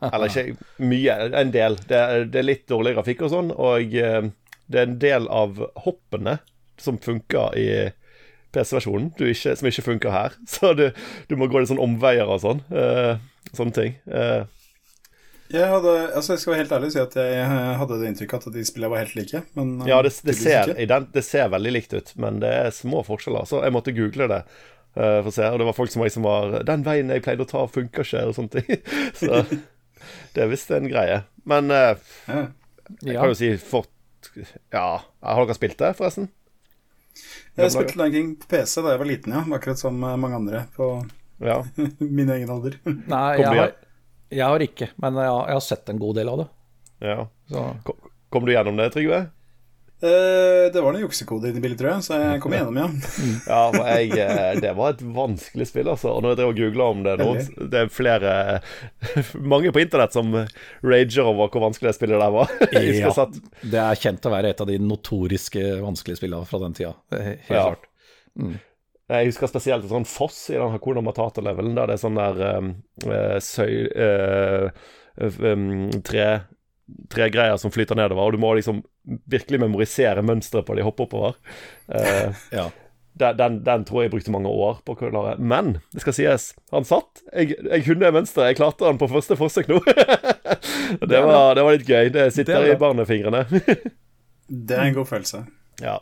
eller ikke mye, en del. Det er, det er litt dårlig grafikk og sånn, og eh, det er en del av hoppene som funker i PC-versjonen, som ikke funker her. Så du, du må gå litt sånn omveier og sånn. Uh, sånne ting. Uh. Jeg, hadde, altså jeg skal være helt ærlig og si at jeg eh, hadde det inntrykket at de spillene var helt like. Men ja, det, det, ser, den, det ser veldig likt ut, men det er små forskjeller. Så jeg måtte google det. Uh, for å se, og det var folk som liksom var 'Den veien jeg pleide å ta, funker ikke', og sånne ting. Så det er visst en greie. Men uh, Ja. jeg kan jo si fort Ja, har dere spilt det, forresten? Jeg spilte Lion King på PC da jeg var liten, ja. Akkurat som eh, mange andre på Ja. min egen alder. Nei, jeg har, jeg har ikke, men jeg har, jeg har sett en god del av det. ja. Så. Kom, kom du gjennom det, Trygve? Eh, det var noen juksekode inni i bildet, tror jeg, så jeg kom igjennom, ja. Ja, for jeg, eh, det var et vanskelig spill, altså. Og når jeg drev og googla om det nå, det er flere Mange på internett som rager over hvor vanskelig det spillet der var. Satt, Det er kjent å være et av de notoriske vanskelige spillene fra den tida. Helt klart. Ja. klart. jeg husker spesielt en sånn foss i den Hakuna Matata-levelen, der det er sånn der um, eh, søy... Uh, um, tre Tregreier som flyter nedover, og du må liksom virkelig memorisere mønsteret på de hopper oppover. Eh, Ja. den, den, tror jeg brukte mange år på å klare. Men det skal sies, han satt. Jeg, jeg kunne mønsteret. Jeg klarte han på første forsøk nå. det, var, det var litt gøy. Det sitter Det i barnefingrene. Det er en god følelse. ja.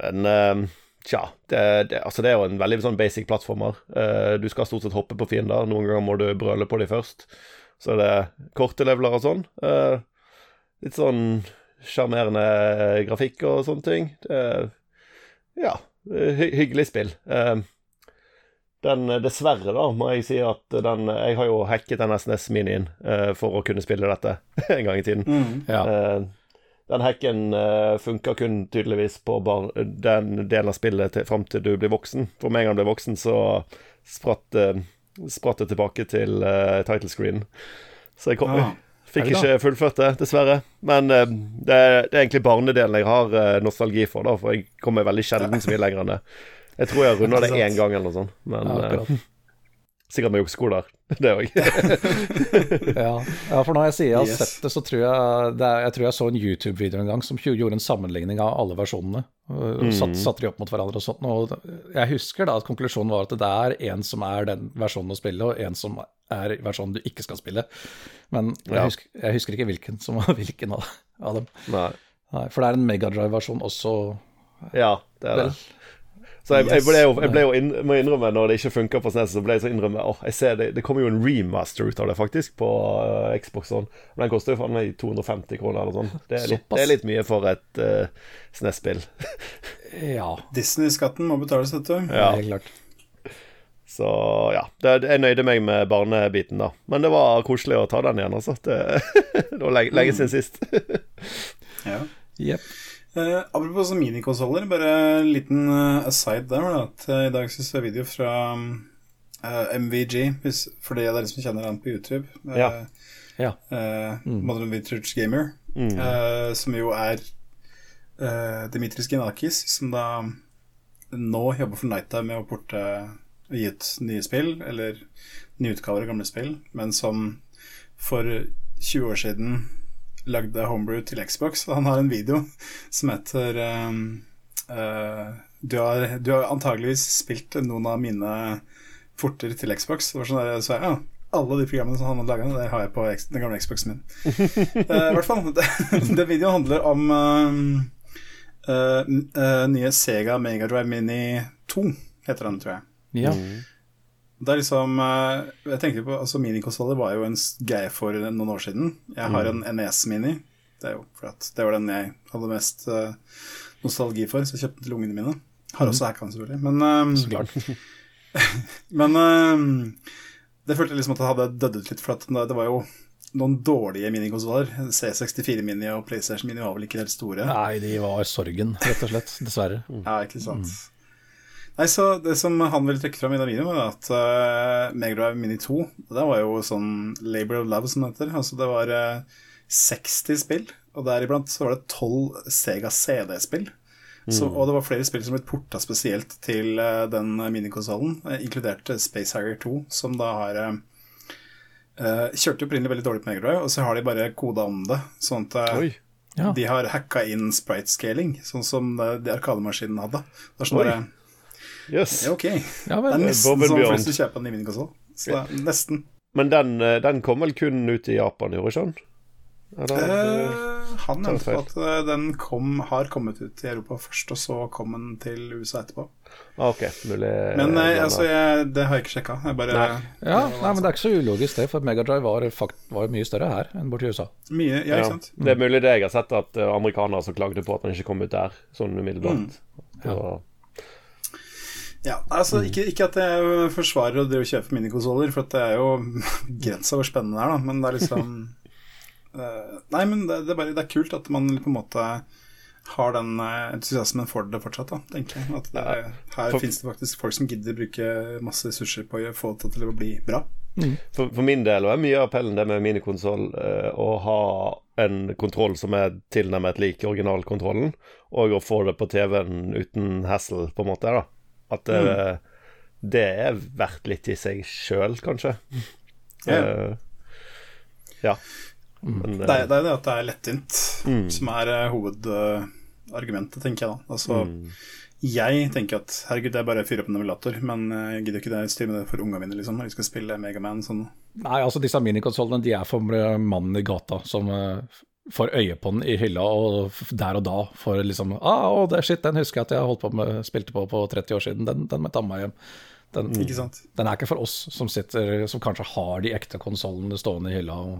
Men eh, Tja, det, det, altså det er jo en veldig sånn basic plattformer. Uh, du skal stort sett hoppe på fiender. Noen ganger må du brøle på dem først. Så er det korte leveler og sånn. Uh, litt sånn sjarmerende grafikk og sånne ting. Det, ja, hy hyggelig spill. Uh, den, dessverre, da, må jeg si at den Jeg har jo hacket den SNES-minien for å kunne spille dette en gang i tiden. Mm. Ja. Den hacken uh, funka kun tydeligvis på bar den delen av spillet til, fram til du blir voksen. For med en gang du blir voksen, så spratt, uh, spratt det tilbake til uh, title screen. Så jeg kom, ja. fikk Er ikke fullført det, dessverre. Men uh, det, er- det er egentlig barnedelen jeg har uh, nostalgi for, da, for jeg kommer veldig sjelden så mye lenger enn det. Jeg tror jeg har runda det én gang eller noe sånt, men Ja. Sikkert med skoler, det òg. Ja. ja, for når jeg sier jeg har Yes. sett det, så tror jeg det er, Jeg tror jeg så en YouTube-video en gang som gjorde en sammenligning av alle versjonene. og Satt, satte de opp mot hverandre og sånt. Og jeg husker da at konklusjonen var at det er en som er den versjonen å spille, og en som er versjonen du ikke skal spille. Men jeg, Ja. husker, jeg husker ikke hvilken som var hvilken av, av dem. Nei. Nei, for det er en Megadrive-versjon også. Ja, det er det. Så jeg, jeg ble jo, jeg ble jo inn, må innrømme når det ikke funka på SNES, så ble jeg så innrømme Åh, jeg ser det, det kommer jo en remaster ut av det, faktisk, på uh, Xbox Sånn. Og den koster jo faen meg 250 kroner eller sånn. Det det er litt mye for et uh, SNES-spill. Ja, Disney-skatten må betales, vet du. Ja. helt klart. Så ja, det, jeg nøyde meg med barnebiten, da. Men det var koselig å ta den igjen, altså. Det, det var lenge, lenge siden sist. Ja. Jepp. Eh, apropos minikonsoller, bare en liten eh, aside der. At, eh, I dag så jeg video fra uh, MVG, hvis, for de av dere som kjenner han på YouTube. Eh, Ja. Ja. eh, Modern Vintage Gamer. Mm. uh, som jo er uh, Dimitris Genakis, som da nå jobber for Nighttime med å porte og gi ut nye spill, eller nye utgaver av gamle spill, men som for 20 år siden lagde Homebrew til Xbox. Og han har en video som heter um, uh, du, har, du har antageligvis spilt noen av mine forter til Xbox. Det var sånn der, så jeg, ja, alle de programmene som han har laga, det har jeg på den gamle Xboxen min. uh, I hvert fall. Det, det videoen handler om uh, uh, eh, nye Sega Megadrive Mini 2, heter den, tror jeg. Ja. Det er liksom eh, Jeg tenkte på, altså Minikonsoller var jo en greie for noen år siden. Jeg har en NES Mini. Det er jo for at det var den jeg hadde mest eh, nostalgi for, så jeg kjøpte den til ungene mine. Har også hacka selvfølgelig. Men, eh, Så klart. men eh, det følte jeg liksom at det hadde dødd ut litt, for at det var jo noen dårlige minikonsoller. C64 Mini og PlayStation Mini var vel ikke helt store. Nei, de var sorgen, rett og slett. Dessverre. Ja, ikke sant. Nei, så Det som han ville trekke fram i den videoen, var at uh, Megadrive Mini 2 Det var jo sånn Labor of Love, som det heter. Altså, det var uh, 60 spill, og deriblant så var det 12 Sega CD-spill. Mm. og det var flere spill som ble porta spesielt til uh, den minikonsollen, uh, inkludert eh, Space Harrier 2, som da har eh, eh, Kjørte opprinnelig veldig dårlig på Megadrive, og så har de bare koda om det. Sånn at eh, Oi. Ja. de har hacka inn sprite scaling, sånn som eh, de Arkademaskinen hadde. Det er sånn Jøss. ja, ok. Ja Det er nesten sånn for Beyond. hvis du kjøper den i minikonsoll. Så det er nesten. Men den, eh, den kom vel kun ut i Japan, gjorde ikke den? Eller? Eh, han tar nevnte at eh, den kom, har kommet ut i Europa først, og så kom den til USA etterpå. Ah, ok, mulig Men nei, altså, er- jeg, det har jeg ikke sjekka. Jeg bare Nei. Ja, nei, men det er ikke så ulogisk det, for Megadrive var, fakt, var mye større her enn borti USA. Mye, ja, ja, ikke sant. Det er mulig det jeg har sett, at amerikanere som klagde på at den ikke kom ut der, sånn umiddelbart. Ja var- Ja, altså ikke, ikke at jeg forsvarer å drive og kjøpe minikonsoller, for det er jo grensa hvor spennende det er, da. Men det er liksom uh, Nei, men det, det, er bare, det er kult at man på en måte har den eh, entusiasmen for det fortsatt, da, tenker jeg. At det, her For- finnes det faktisk folk som gidder bruke masse ressurser på å få det til å bli bra. For, for min del er mye av appellen det med minikonsoll eh, å ha en kontroll som er tilnærmet lik originalkontrollen, og å få det på TV-en uten hassle, på en måte. da At det, det er verdt litt i seg sjøl, kanskje. Yeah. Uh, ja. Men, Det er, eh, det er det at det er lettvint Mm. som er eh, hovedargumentet, tenker jeg da. Altså, mm. jeg tenker at herregud, det er bare å fyre opp en emulator, men eh, jeg gidder ikke det styre med det for ungene mine, liksom, når de skal spille Megaman sånn. Nei, altså disse minikonsollene de er for mannen i gata som eh, får øye på den i hylla og der og da får liksom ah, å, det er shit, den husker jeg at jeg holdt på med, spilte på på 30 år siden. Den, den må jeg ta med meg hjem. Den, Ikke sant? den er ikke for oss som sitter Som kanskje har de ekte konsollene stående i hylla og,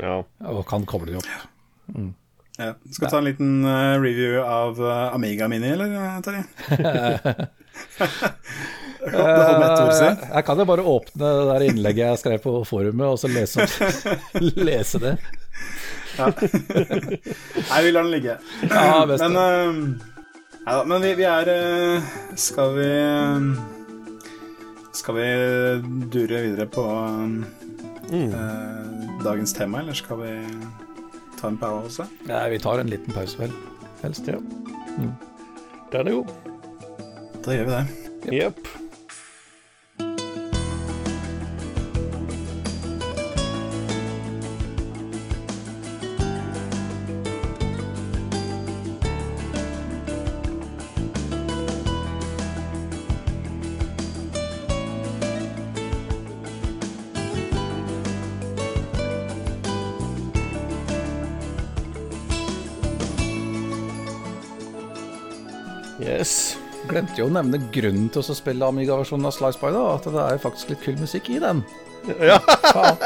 Ja. og kan koble de opp. Ja. Skal vi ta en liten eh, review av eh, Amiga Mini, eller, eh, Terje? Jeg kan jo bare åpne det der innlegget jeg skrev på forumet, og så lese, lese det. Nei, vi lar den ligge. Ja, best Men, uh, ja, men vi, vi er uh, Skal vi eh, Skal vi dure videre på eh, dagens tema, eller skal vi ta en pause? Nei, vi tar en liten pause, vel. Helst. ja. Den er god. Da gjør vi det. Jepp. Glemte jo å nevne grunnen til å spille Amiga-versjonen av Slice By, da. At det er faktisk litt kul musikk i den. Ja. Faen.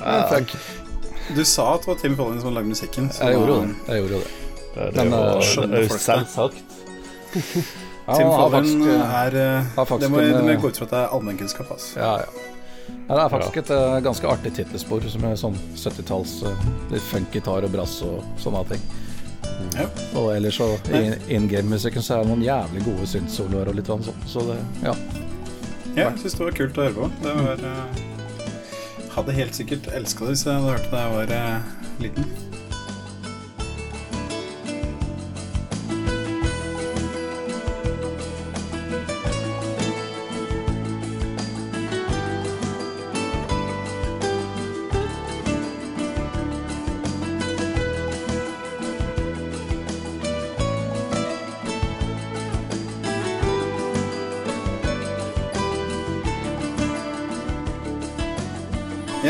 Faen. Du sa at det var Tim Collins som lagde musikken. så Jeg gjorde det. Jeg gjorde jo det. Det er Men, eh, det er jo selvsagt. Ja, Tim Follin eh, er eh, Det må, jeg gå ut fra at det er allmennkunnskap. Altså. Ja, ja. Ja, det er faktisk et uh, ganske artig tittelspor, som er sånn 70-talls uh, litt funkgitar og brass og sånne ting. Ja. Og ellers så i in game-musikken så er det noen jævlig gode synth-soloer og litt sånn, så det Ja. Ja, jeg syns det var kult å høre på. Det var eh, Hadde helt sikkert elska det hvis jeg hadde hørt det da jeg var uh, liten.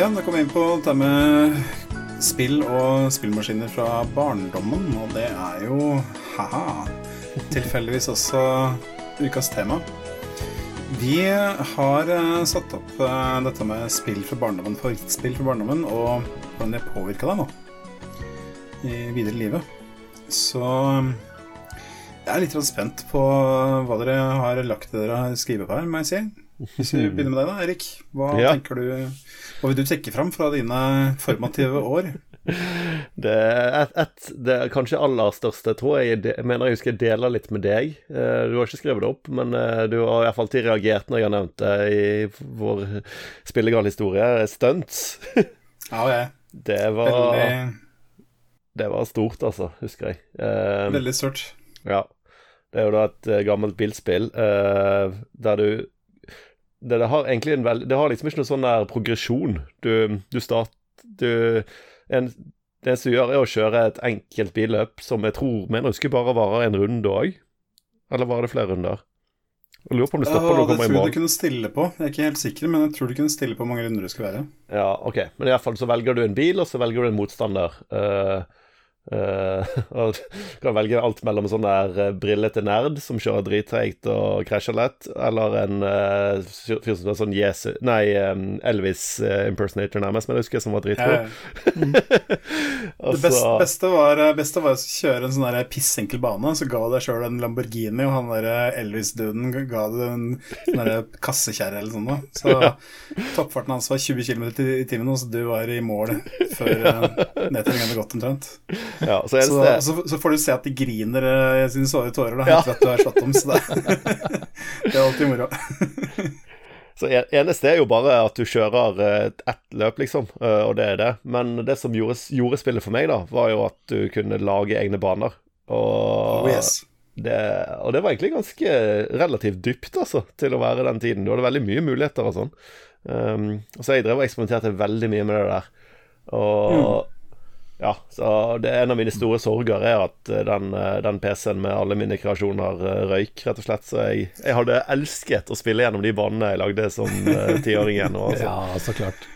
Ja, da kom vi inn på dette med spill og spillmaskiner fra barndommen, og det er jo haha tilfeldigvis også ukas tema. Vi har eh, satt opp eh, dette med spill fra barndommen, favorittspill fra barndommen, og hvordan det påvirka deg nå i videre livet. Så jeg er litt spent på hva dere har lagt dere skrive på her, må jeg si. Hvis vi begynner med deg, da, Erik. Hva Ja. tenker du Hva vil du trekke fram fra dine formative år? Det er et, det er kanskje aller største, tror jeg. Jeg mener jeg husker jeg deler litt med deg. Eh, Du har ikke skrevet det opp, men eh, du har iallfall alltid reagert når jeg har nevnt det i vår spillegal historie. Stunts. Ja, jeg Det var, veldig, det var stort, altså, husker jeg. Eh, veldig stort. Ja. Det er jo da et gammelt bilspill der du det, det har egentlig en veld, Det har liksom ikke noe sånn der progresjon. Du, du start du, en, Det eneste du gjør, er å kjøre et enkelt billøp som jeg tror mener jeg husker bare varer en runde òg. Eller var det flere runder? Jeg lurer på om du stopper Ja, når du kommer i tror jeg mål. du kunne stille på. Jeg er ikke helt sikker, men jeg tror du kunne stille på hvor mange runder det skulle være. Ja, ok. Men i hvert fall så velger du en bil, og så velger du en motstander. Eh, eh, og kan velge alt mellom sånn der eh, brillete nerd som kjører drittreigt og krasjer lett, eller en uh, fyr som er sånn Jesus Nei, um, Elvis uh, impersonator nærmest, men jeg husker som var dritgod. Og Det beste, beste, var, beste var å kjøre en sånn der pissenkel bane, så ga deg sjøl en Lamborghini, og han der Elvis-duden ga deg en sånn kassekjerre eller sånn noe. Så toppfarten hans var 20 km i timen, og så du var i mål før uh, nedtellingen hadde gått omtrent. Ja, så så, det Så, så, får du se at de griner i sine såre tårer da, Ja. at du har slått dem, så det, det er alltid moro. Så eneste er jo bare at du kjører eh, ett løp, liksom, eh, og det er det. Men det som gjorde, gjorde spillet for meg, da, var jo at du kunne lage egne baner. Og Oh, yes. det, og det var egentlig ganske relativt dypt, altså, til å være den tiden. Du hadde veldig mye muligheter og sånn. Um, så jeg drev og eksperimenterte veldig mye med det der. Og ja, så det en av mine store sorger er at eh, den, eh, den PC-en med alle mine kreasjoner eh, røyk, rett og slett. Så jeg, jeg hadde elsket å spille gjennom de banene jeg lagde som tiåring igjen. altså. Ja, så klart.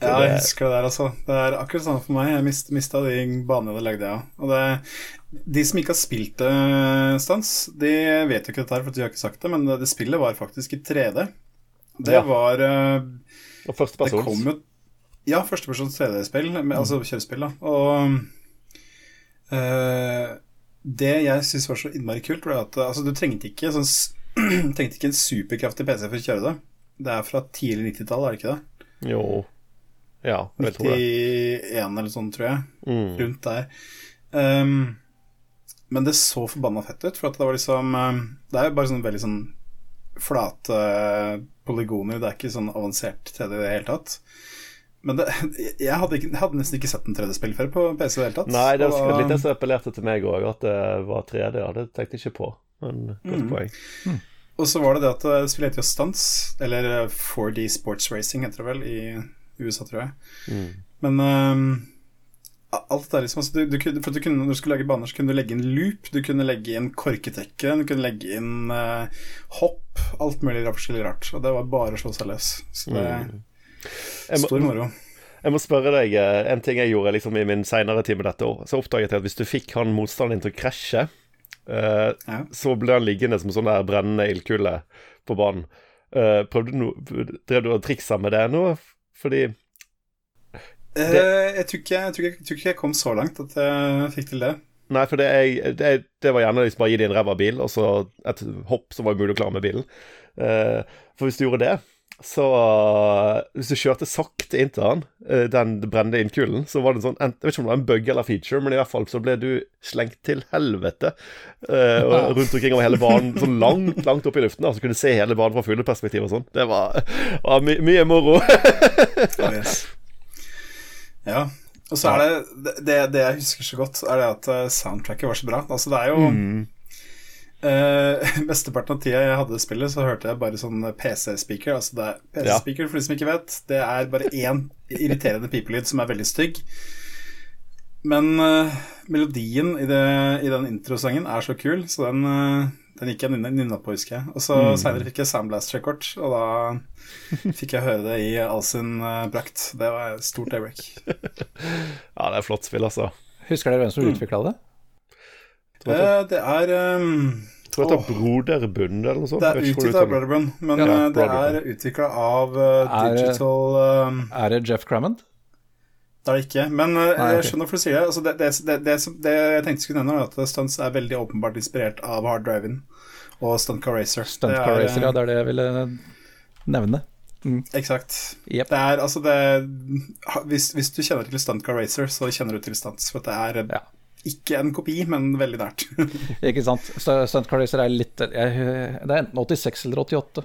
Ja, jeg husker det der, altså. Det er akkurat sånn for meg. Jeg mist, mista de banene jeg lagde, ja. Og det, de som ikke har spilt det, Stans, de vet jo ikke dette her, for de har ikke sagt det, men det, det spillet var faktisk i 3D. Det Ja. var uh, Og Det førstepersons. kom jo Ja, førstepersons 3D-spill, med- altså kjørespill, da. Og eh, det jeg syns var så innmari kult, var at altså, du trengte ikke, sånn, trengte ikke en superkraftig PC for å kjøre det. Det er fra tidlig 90-tall, er det ikke det? Jo. Ja, jeg tror det. 91 eller sånn, tror jeg. Mm. Rundt der. Um, men det så forbanna fett ut, for at det var liksom ehm, Det er jo bare sånn veldig sånn flate polygoner, det er ikke sånn avansert 3D i det hele tatt. Men det, jeg, hadde ikke, jeg hadde nesten ikke sett en 3D-spill før på PC i det hele tatt. Nei, det var litt det som appellerte til meg òg, at det var 3D. Ja, det tenkte jeg ikke på. Men godt Mm. poeng. Og så var det det at det spillet heter jo Stunts, eller eh, 4D Sports Racing heter det vel i USA, tror jeg. Mm. Men um, alt det der liksom altså, du, du, For du kunne, når du skulle lage baner, så kunne du legge inn loop, du kunne legge inn korketekke, du kunne legge inn uh, hopp, alt mulig rart, forskjellig rart. Og det var bare å slå seg løs. Så det er Jeg må- stor moro. Jeg må spørre deg, eh, en ting jeg gjorde liksom i min senere time dette år, så oppdaget jeg at hvis du fikk han motstanderen din til å krasje, uh, Ja. så ble han liggende som sånn der brennende ildkule på banen. Uh, prøvde du no, Drev du og triksa med det nå? Fordi Eh, jeg, tror ikke, jeg, tror ikke, jeg tror ikke jeg kom så langt at jeg fikk til det. Nei, for det, jeg, det, det var gjerne liksom bare gi dem en ræva bil, og så et hopp som var umulig å klare med bilen. Uh, for hvis du gjorde det, så Hvis du kjørte sakte inn til han, eh, den brennende innkulen, så var det sånn Jeg vet ikke om det var en bug eller feature, men i hvert fall så ble du slengt til helvete uh, rundt omkring over hele banen, sånn langt, langt opp i luften, da, så kunne du se hele banen fra fugleperspektiv og sånn. Det var, var my mye moro. Oh, yes. Ja. Og så er det, det Det jeg husker så godt, er det at eh, soundtracket var så bra. Altså, det er jo eh, Mesteparten av tida jeg hadde spillet, så hørte jeg bare sånn PC-speaker. Altså det er PC-speaker, for de som ikke vet, det er bare én irriterende pipelyd som er veldig stygg. Men uh, melodien i, det, i den introsangen er så kul, så den, uh, den gikk jeg nynna nynna på, husker jeg. Og så Mm. seinere fikk jeg Soundblast-rekord, og da fikk jeg høre det i all sin brakt. prakt. Det var et stort daybreak. Ja, det er flott spill, altså. Husker dere hvem som utvikla det? Tror Eh, det er um, Jeg det er Broderbund eller noe sånt. Det er utgitt av Broderbund, men Ja, eh, det er utvikla av eh, Er- Digital um, Er det Jeff Crammond? Det er det ikke. Men uh, Nei, jeg skjønner hvorfor du sier det. Altså, det, det, det, det, som- det jeg tenkte skulle nevne, var at Stunts er veldig åpenbart inspirert av Hard Driving og Stunt Car Racer. Stunt Car er, Racer, ja. Det er det jeg ville nevne. Mm. Eksakt. Yep. Det er altså det hvis, hvis du kjenner til Stunt Car Racer, så kjenner du til Stunts. For det er eh, Ja. Ikke en kopi, men veldig nært. Ikke sant. Stunt Car Racer er litt jeg, Det er enten 86 eller 88.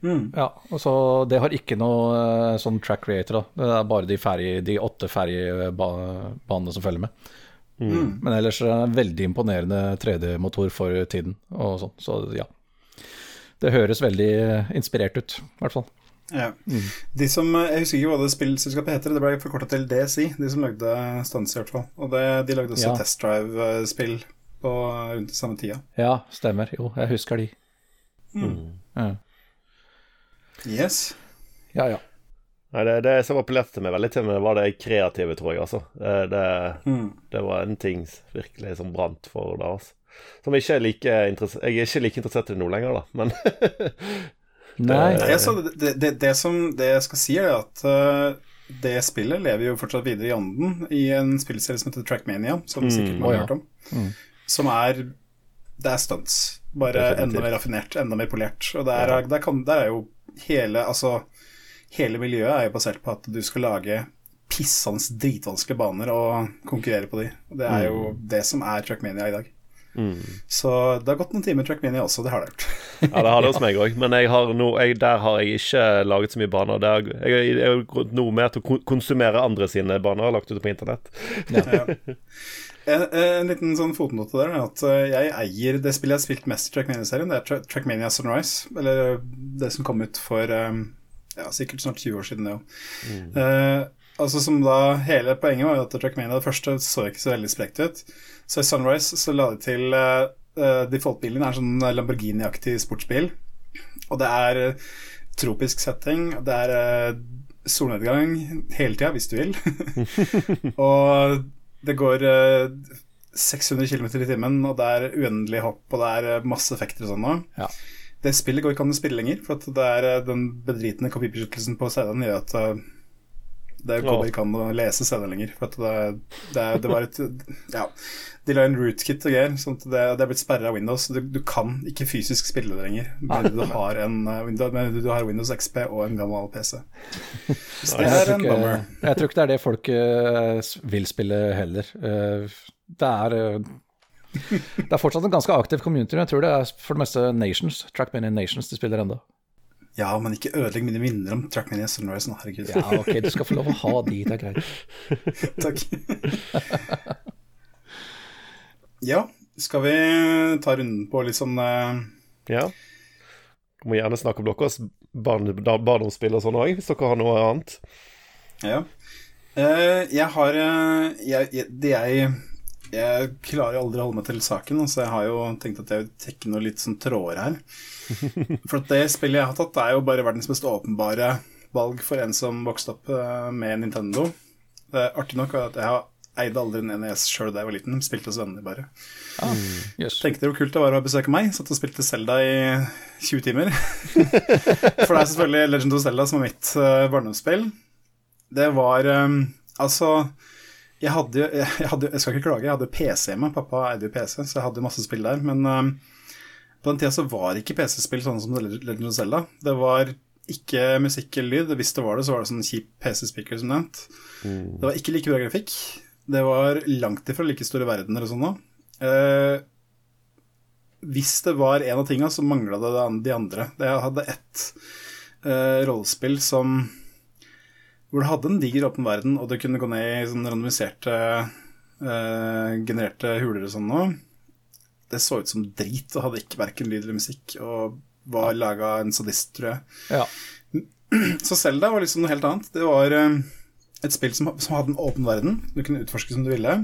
Mm. Ja, og så Det har ikke noe eh, sånn track creator, da. Det er bare de, ferie, de åtte ferjebanene som følger med. Mm. Men ellers er det en veldig imponerende 3D-motor for tiden og sånn, så ja. Det høres veldig eh, inspirert ut, i hvert fall. Ja. De som, eh, Jeg husker ikke hva det spillselskapet heter, det ble forkorta til DSI, de som lagde Stunts i hvert fall. Og det, de lagde også Ja. Test Drive-spill på rundt samme tida. Ja, stemmer. Jo, jeg husker de. Ja, Yes. ja. ja. Nei, det, det som appellerte meg veldig til meg, var det kreative, tror jeg, altså. Det, det, Mm. det var en ting virkelig som brant for det, altså. Som ikke er like Jeg er ikke like interessert i det nå lenger, da, men Nei. Det, altså, det, det, det, som, det jeg skal si, er at uh, det spillet lever jo fortsatt videre i ånden i en spillserie som heter Trackmania, som sikkert mange har hørt om. Som er Det er stunts. Bare Definitivt. enda mer raffinert, enda mer polert. Og der, er- der, kan, der er jo hele Altså, hele miljøet er jo basert på at du skal lage pissende dritvanskelige baner og konkurrere på de. Og det er jo det som er Trackmania i dag. Så det har gått noen timer Trackmania også, det har det gjort. Ja, det har det hos meg òg, men har no, jeg, der har jeg ikke laget så mye baner. Der, jeg jeg har gått noe mer til å konsumere andre sine baner lagt ut på internett. En, en liten sånn fotnote der er at eh, jeg eier det spillet jeg har spilt mest i Trackmania-serien. Det er Trackmania Sunrise, eller det som kom ut for eh, ja, sikkert snart 20 år siden, det òg. altså som da Hele poenget var at Trackmania det første så ikke så veldig sprekt ut. Så i Sunrise så la de til uh, Default-bilen er en sånn Lamborghini-aktig sportsbil. Og det er eh, tropisk setting. Det er uh, solnedgang hele tida, hvis du vil. og det går eh, 600 km i timen, og det er uendelig hopp, og det er eh, masse effekter og sånn. Ja. Det spillet går ikke an å spille lenger, for at det er eh, den bedritne kopibeskyttelsen på CD-en gjør at eh, det går ikke an å lese CD lenger. For at det, det, det var et Ja, de la inn rootkit og greier, sånn at det, det er blitt sperra av Windows. Du, du kan ikke fysisk spille det lenger. Men du har en eh, Windows, du har Windows XP og en gammel PC. Så det er tror, en bummer. jeg tror ikke det er det folk eh, vil spille heller. Eh, det er eh, Det er fortsatt en ganske aktiv community, men jeg tror det er for det meste Nations. Trackmania Nations de spiller ennå. Ja, men ikke ødelegg mine minner om Trackmania Sunrise nå, herregud. Ja, ok, du skal få lov å ha de, det er greit. Takk. ja, skal vi ta runden på litt sånn uh... Ja. Vi må gjerne snakke om deres barn, barndomsspill og sånn òg, hvis dere har noe annet. Ja. Uh, jeg har uh, jeg, jeg, Det jeg Jeg klarer aldri å holde meg til saken, så jeg har jo tenkt at jeg vil trekke noen litt sånn tråder her. For det spillet jeg har tatt, er jo bare verdens mest åpenbare valg for en som vokste opp eh, med Nintendo. Det er artig nok at jeg har eide aldri en NES sjøl da jeg var liten, spilte hos venner bare. Ah, yes. Tenkte hvor kult det var å besøke meg. Satt og spilte Zelda i 20 timer. For det er selvfølgelig Legend of Zelda som er mitt uh, barndomsspill. Det var um, Altså, jeg hadde jo jeg, jeg, jeg skal ikke klage, jeg hadde PC hjemme. Pappa eide jo PC, så jeg hadde masse spill der. Men um, på den tida så var ikke PC-spill sånn som Legend of Zelda. Det var ikke musikk eller lyd. Hvis det var det, så var det sånn kjip PC-speaker som nevnt. Det var ikke like bra grafikk. Det var langt ifra like store verdener og sånn. Eh, hvis det var en av tinga, så mangla det de andre. Jeg hadde ett eh, rollespill som hvor det hadde en diger åpen verden, og det kunne gå ned i sånn randomiserte eh, genererte huler og sånn nå. Det så ut som drit og hadde ikke verken lyd eller musikk, og var laga en sadist, tror jeg. Ja. Så Selda var liksom noe helt annet. Det var eh, et spill som, som hadde en åpen verden. Du kunne utforske som du ville.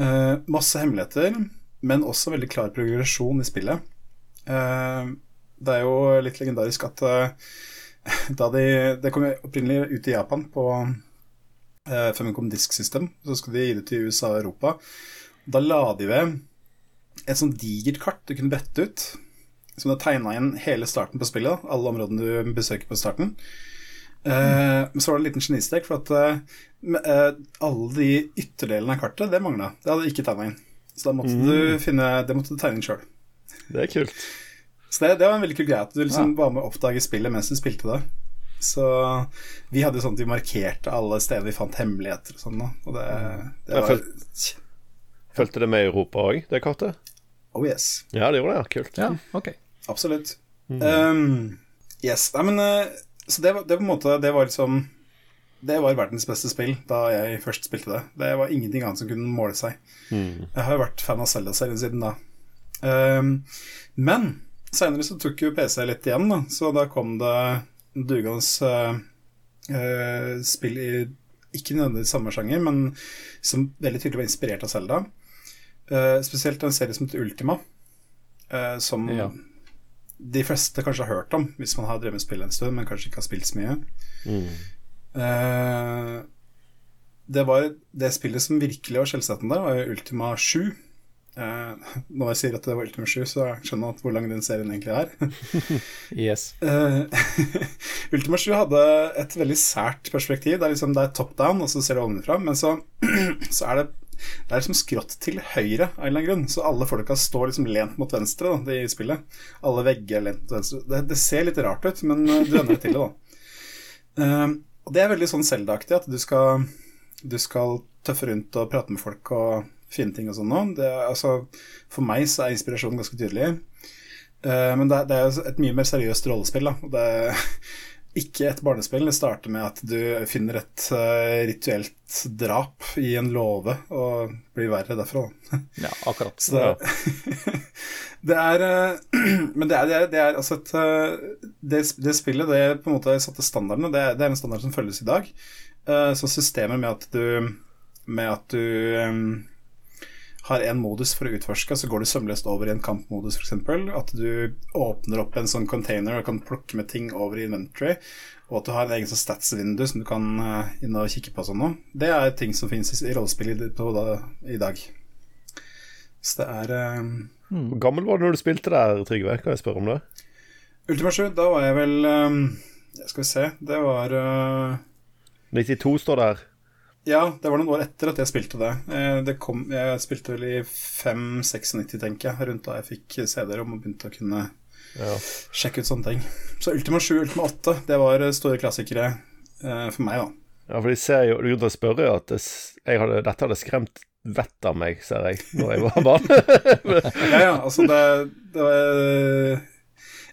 Uh, masse hemmeligheter, men også veldig klar progresjon i spillet. Uh, det er jo litt legendarisk at uh, da de Det kom opprinnelig ut i Japan på uh, Famicom Disk System, så skulle de gi det til USA og Europa. Da la de ved et sånt digert kart du kunne brette ut, som det tegna inn hele starten på spillet, da, alle områdene du besøker på starten. Mm. Uh, så var det en liten genistrek, for at uh, alle de ytterdelene av kartet, det mangla. Det hadde de ikke tegna inn. Så da måtte du finne Det måtte du tegne inn sjøl. Det er kult. Så det, det var en veldig kul greie at du liksom var med å oppdage spillet mens du spilte det. Så vi hadde jo sånn at vi markerte alle steder vi fant hemmeligheter og sånn. Og det, det var Følte det med i Europa òg, det kartet? Oh yes. Ja, det gjorde det. Kult. ja, ok. Absolutt. Um, yes. Nei, men eh, Så det var, det, på en måte, det var liksom Det var verdens beste spill da jeg først spilte det. Det var ingenting annet som kunne måle seg. Jeg har jo vært fan av Zelda-serien siden da. Um, men seinere så tok jo PC litt igjen, da. Så da kom det dugende uh, uh, spill i ikke nødvendigvis samme sjanger, men som veldig tydelig var inspirert av Zelda. Uh, spesielt en serie som heter Ultima, uh, som Ja. de fleste kanskje har hørt om hvis man har drevet med spill en stund, men kanskje ikke har spilt så mye. Eh, det var det spillet som virkelig var skjellsettende, var Ultima 7. Uh, når jeg sier at det var Ultima 7, så skjønner jeg hvor lang den serien egentlig er. Yes. Uh, Ultima 7 hadde et veldig sært perspektiv. Det er liksom det er top down, og så ser du ovenfra. Men så, så er det det er liksom skrått til høyre av en eller annen grunn. Så alle folka står liksom lent mot venstre da, i spillet. Alle vegger er lent mot venstre. Det, det ser litt rart ut, men eh, du ender til det, da. Eh, og det er veldig sånn Zelda-aktig, at du skal, du skal tøffe rundt og prate med folk og finne ting og sånn nå. Altså, for meg så er inspirasjonen ganske tydelig. Uh, men det, det er jo et mye mer seriøst rollespill. Da. Det ikke et barnespill. Det starter med at du finner et uh, rituelt drap i en låve, og blir verre derfra. Ja, akkurat. Så det, det er uh, Men det er, det er, det er altså et uh, det, det spillet, det på en måte satte standardene. Det, det er en standard som følges i dag. Så systemet med at du Med at du eh, har en modus for å utforske, så går du sømløst over i en kampmodus, f.eks. At du åpner opp en sånn container og kan plukke med ting over i inventory. Og at du har en egen sånn stats-vindu som du kan uh, inn og kikke på. sånn noe. Det er ting som finnes i rollespill i, dag. Så det er mm. Hvor gammel var du når du spilte der, Trygve? Kan jeg spørre om det? Ultima 7, da var jeg vel um, Skal vi se, det var uh, 92 står der. Ja, det var noen år etter at jeg spilte det. Eh, det kom, jeg spilte vel i 5-96, tenker jeg, rundt da jeg fikk CD-er om og begynte å kunne ja. sjekke ut sånne ting. Så Ultima 7 og Ultima 8, det var store klassikere eh, for meg, da. Ja, for de ser jo Du å spørre at det, hadde, dette hadde skremt vettet av meg, ser jeg, når jeg var barn. ja, ja, altså det, det var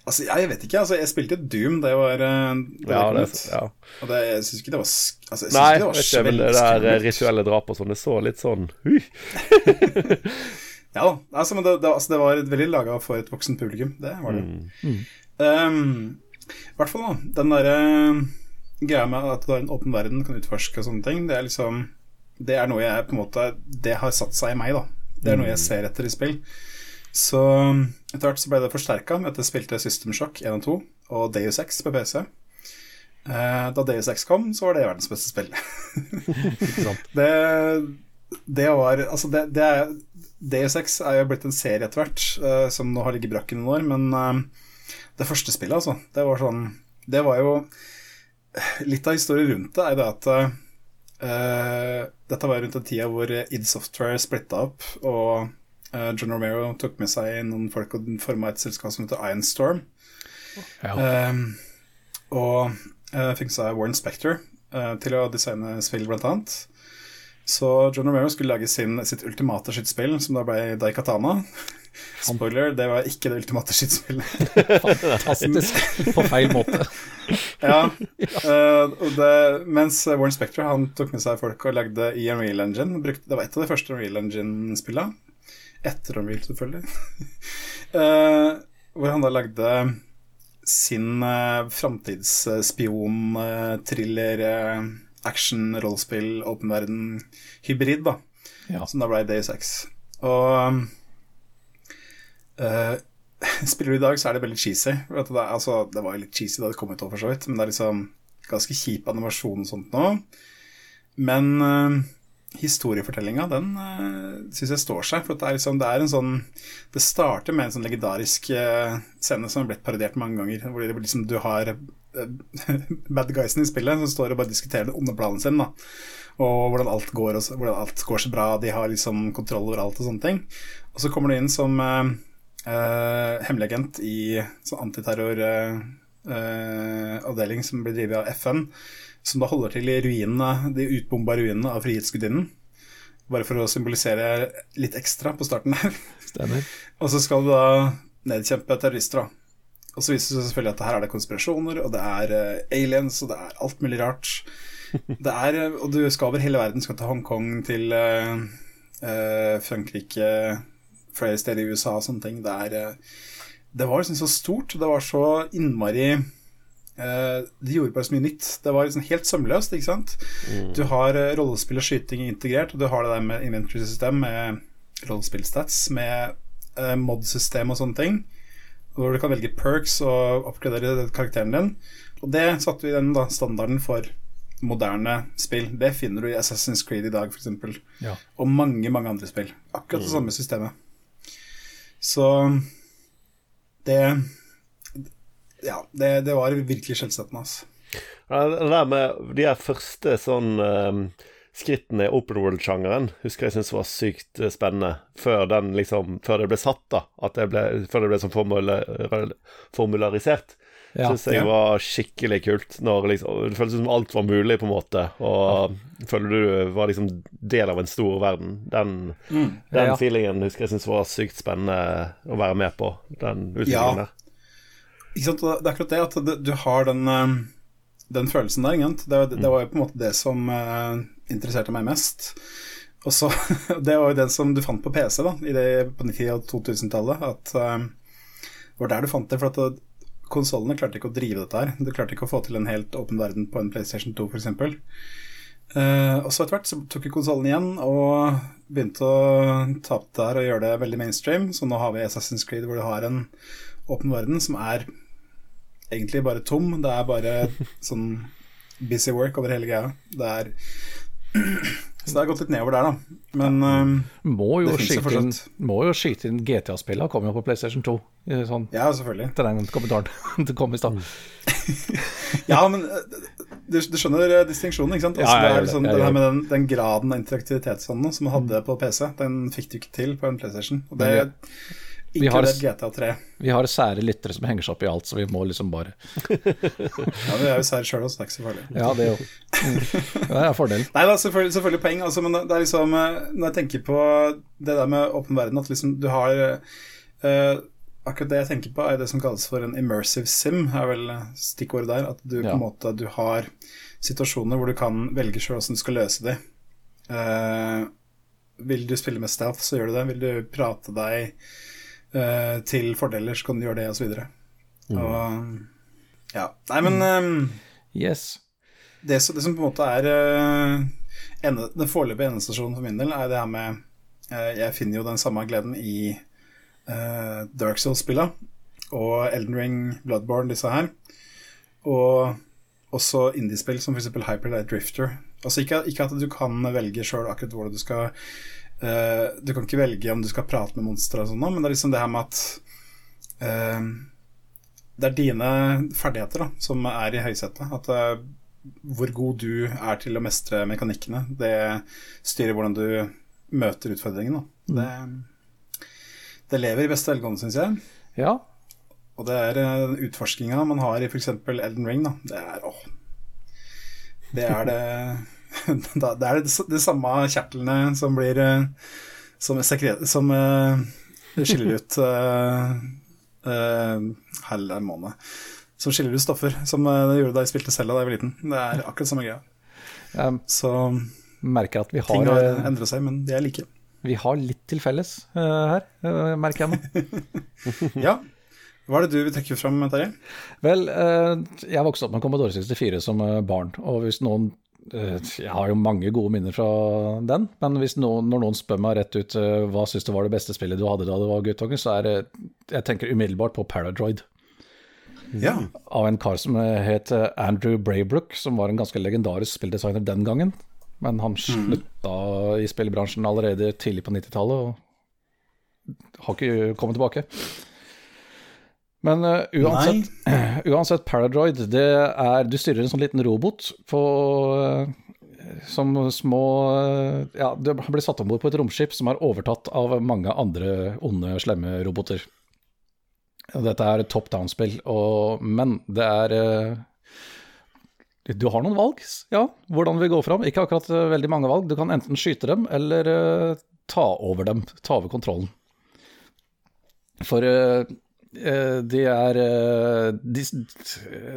Altså, jeg vet ikke. altså Jeg spilte Doom da jeg var, eh, ja, det, ja. Og det, jeg syns ikke det var altså, Nei, ikke det var vet ikke, men det der rituelle drap og sånn, det så litt sånn. Ja da. Altså, men det, det, altså, det var veldig laga for et voksent publikum. Det var det. Mm. Um, hvert fall, da. Den derre uh, greia med at du har en åpen verden, kan utforske og sånne ting, det er liksom Det er noe jeg på en måte Det har satt seg i meg, da. Det er noe jeg mm. ser etter i spill. Så etter hvert så ble det forsterka med at jeg spilte System Shock 1 og 2 og Deus X på PC. Eh, da Deus X kom, så var det verdens beste spill. det, det var Altså, det, det er Deus X er jo blitt en serie etter hvert, uh, som nå har ligget brakk i noen år, men uh, det første spillet, altså, det var sånn Det var jo Litt av historien rundt det er det at uh, dette var rundt den tida hvor id Software splitta opp, og John Romero tok med seg noen folk og forma et selskap som heter Iron Storm. Ja. Um, og uh, fikk seg Warren Spector uh, til å designe spill, blant annet. Så John Romero skulle lage sin, sitt ultimate skytespill, som da ble Daikatana. Spoiler, det var ikke det ultimate skytespillet. Fantastisk. På feil måte. ja. Uh, det, mens Warren Spector han tok med seg folk og lagde i Unreal Engine. Brukte, det var et av de første Unreal Engine-spillene. Etter Unreal, selvfølgelig. uh, hvor han da lagde sin uh, framtidsspion, uh, thriller, uh, action, rollespill, åpen verden-hybrid, da. Ja. Som da ble Day 6. Og uh, spiller du i dag, så er det veldig cheesy. Det, er, altså, det var litt cheesy da det kom ut, for så vidt, men det er liksom ganske kjip animasjon og sånt nå. Men historiefortellinga, den uh, eh, syns jeg står seg. For det er, liksom, det er en sånn Det starter med en sånn legendarisk uh, scene som har blitt parodiert mange ganger. Hvor det, liksom, du har uh, bad guysen i spillet som står og bare diskuterer den onde planen sin. Da. Og hvordan alt, går, og, hvordan alt går så bra, de har liksom kontroll over alt og sånne ting. Og så kommer du inn som uh, hemmelig agent i sånn antiterroravdeling som blir drevet av FN som da holder til i ruinene, de utbomba ruinene av Frihetsgudinnen. Bare for å symbolisere litt ekstra på starten her. Stemmer. og så skal du da nedkjempe terrorister, da. Og så viser det seg selvfølgelig at her er det konspirasjoner, og det er uh, aliens, og det er alt mulig rart. Det er, uh, og du skal over hele verden. Skal til Hongkong, til uh, Frankrike, flere steder i USA og sånne ting. Det er Det var liksom så stort. Det var så innmari Eh, de gjorde bare så mye nytt. Det var liksom helt sømløst. ikke sant? Mm. Du har uh, rollespill og skyting integrert, og du har det der med inventory-system, med rollespillstats, med uh, mod-system og sånne ting. Hvor du kan velge perks og oppgradere karakteren din. Og det satte vi den da, standarden for moderne spill. Det finner du i Assassin's Creed i dag, f.eks. Ja. Og mange, mange andre spill. Akkurat det mm. samme systemet. Så det ja, det, det var virkelig skjellsettende. Altså. Det der med de her første sånn um, skrittene i open world-sjangeren husker jeg syntes var sykt eh, spennende. Før, den, liksom, før det ble satt, da. At det ble, før det ble sånn formula, formularisert. Ja, syns jeg ja. var skikkelig kult. Når liksom, Det føltes som alt var mulig, på en måte. Og ja. føler du var liksom del av en stor verden. Den, mm, den feelingen husker jeg syns var sykt spennende å være med på. Den utviklingen der. Ikke sant? Det er akkurat det at du har den, eh, den følelsen der. Det, det, var jo på en måte det som uh, interesserte meg mest. Og så, Det var jo den som du fant på PC da, det, på 90- og 2000-tallet. At uh, Det var der du fant det. For at konsollene klarte ikke å drive dette her. Du klarte ikke å få til en helt åpen verden på en PlayStation 2, f.eks. Uh, og så etter hvert så tok vi konsollen igjen og begynte å ta opp det her og gjøre det veldig mainstream. Så nå har vi Assassin's Creed hvor du har en åpen verden som er egentlig bare tom. Det er bare sånn busy work over hele greia. Det er Så det har gått litt nedover der, da. Men um, må, jo skyte inn, må jo skyte inn GTA-spillene. Kommer jo på PlayStation 2. Sånn, ja, selvfølgelig. Til den kommentaren det kom i stad. ja, men du, du skjønner eh, distinksjonen, ikke sant? Også, ja, det er liksom, det her med den, den, graden av interaktivitet sånn, som man hadde på PC, den fikk du ikke til på en PlayStation. Og det vi har, GTA 3. Vi har sære lyttere som henger seg opp i alt, så vi må liksom bare Ja, vi er jo sære sjøl også, det er ikke så farlig. Ja, det òg. Det er fordelen. Nei da, selvfølgelig, selvfølgelig, poeng, altså, men det er liksom eh, Når jeg tenker på det der med åpen verden, at liksom du har uh, Akkurat det jeg tenker på, er det som kalles for en immersive sim, er vel stikkordet der. At du ja. på en måte du har situasjoner hvor du kan velge sjøl åssen du skal løse de. Uh, vil du spille med stealth, så gjør du det. Vil du prate deg uh, til fordeler, så kan du gjøre det, osv. Mm. Og ja. Nei, men um, Yes. Det, det, som på en måte er uh, ene, den foreløpige endestasjonen for min del, er det her med uh, Jeg finner jo den samme gleden i uh, Dark Souls-spilla og Elden Ring, Bloodborne, disse her. Og også indiespill som f.eks. Hyperlight Drifter. Altså ikke, ikke, at du kan velge sjøl akkurat hvor du skal Uh, du kan ikke velge om du skal prate med monstre og sånn, men det er liksom det her med at uh, Det er dine ferdigheter da, som er i høysetet. At uh, hvor god du er til å mestre mekanikkene, det styrer hvordan du møter utfordringene. Det, det, lever i beste velgående, syns jeg. Ja. Og det er uh, utforskinga man har i f.eks. Elden Ring. Da. Det er åh, Det er det det er de samme kjertlene som blir eh, Som, sekret, som uh, skiller ut uh, uh, Helle måned. Som skiller ut stoffer, som det gjorde da jeg spilte Selda da jeg var liten. Det er akkurat samme greia. Så merker at vi har Ting har endret seg, men de er like. Vi har litt til felles her, merker jeg nå. ja. Hva er det du vil trekke fram, Terje? Vel, jeg vokste opp med Commodore 64 som barn. Og hvis noen Eh, jeg har jo mange gode minner fra den, men noen, når noen spør meg rett ut eh, hva syns du var det beste spillet du hadde da du var guttunge, så er det Jeg tenker umiddelbart på Paradroid. Ja. Av en kar som het eh, Andrew Braybrook, som var en ganske legendarisk spilldesigner den gangen. Men han mm. slutta mm. i spillbransjen allerede tidlig på 90-tallet og har ikke kommet tilbake. Men uh, uansett, uansett, Paradroid, det er Du styrer en sånn liten robot på uh, som små uh, Ja, du blir satt om bord på et romskip som er overtatt av mange andre onde, slemme roboter. Dette er top down-spill, men det er Du har noen valg, ja. Hvordan vi går fram. Ikke akkurat veldig mange valg. Du kan enten skyte dem eller ta over dem. Ta over kontrollen. For Eh, er eh, de,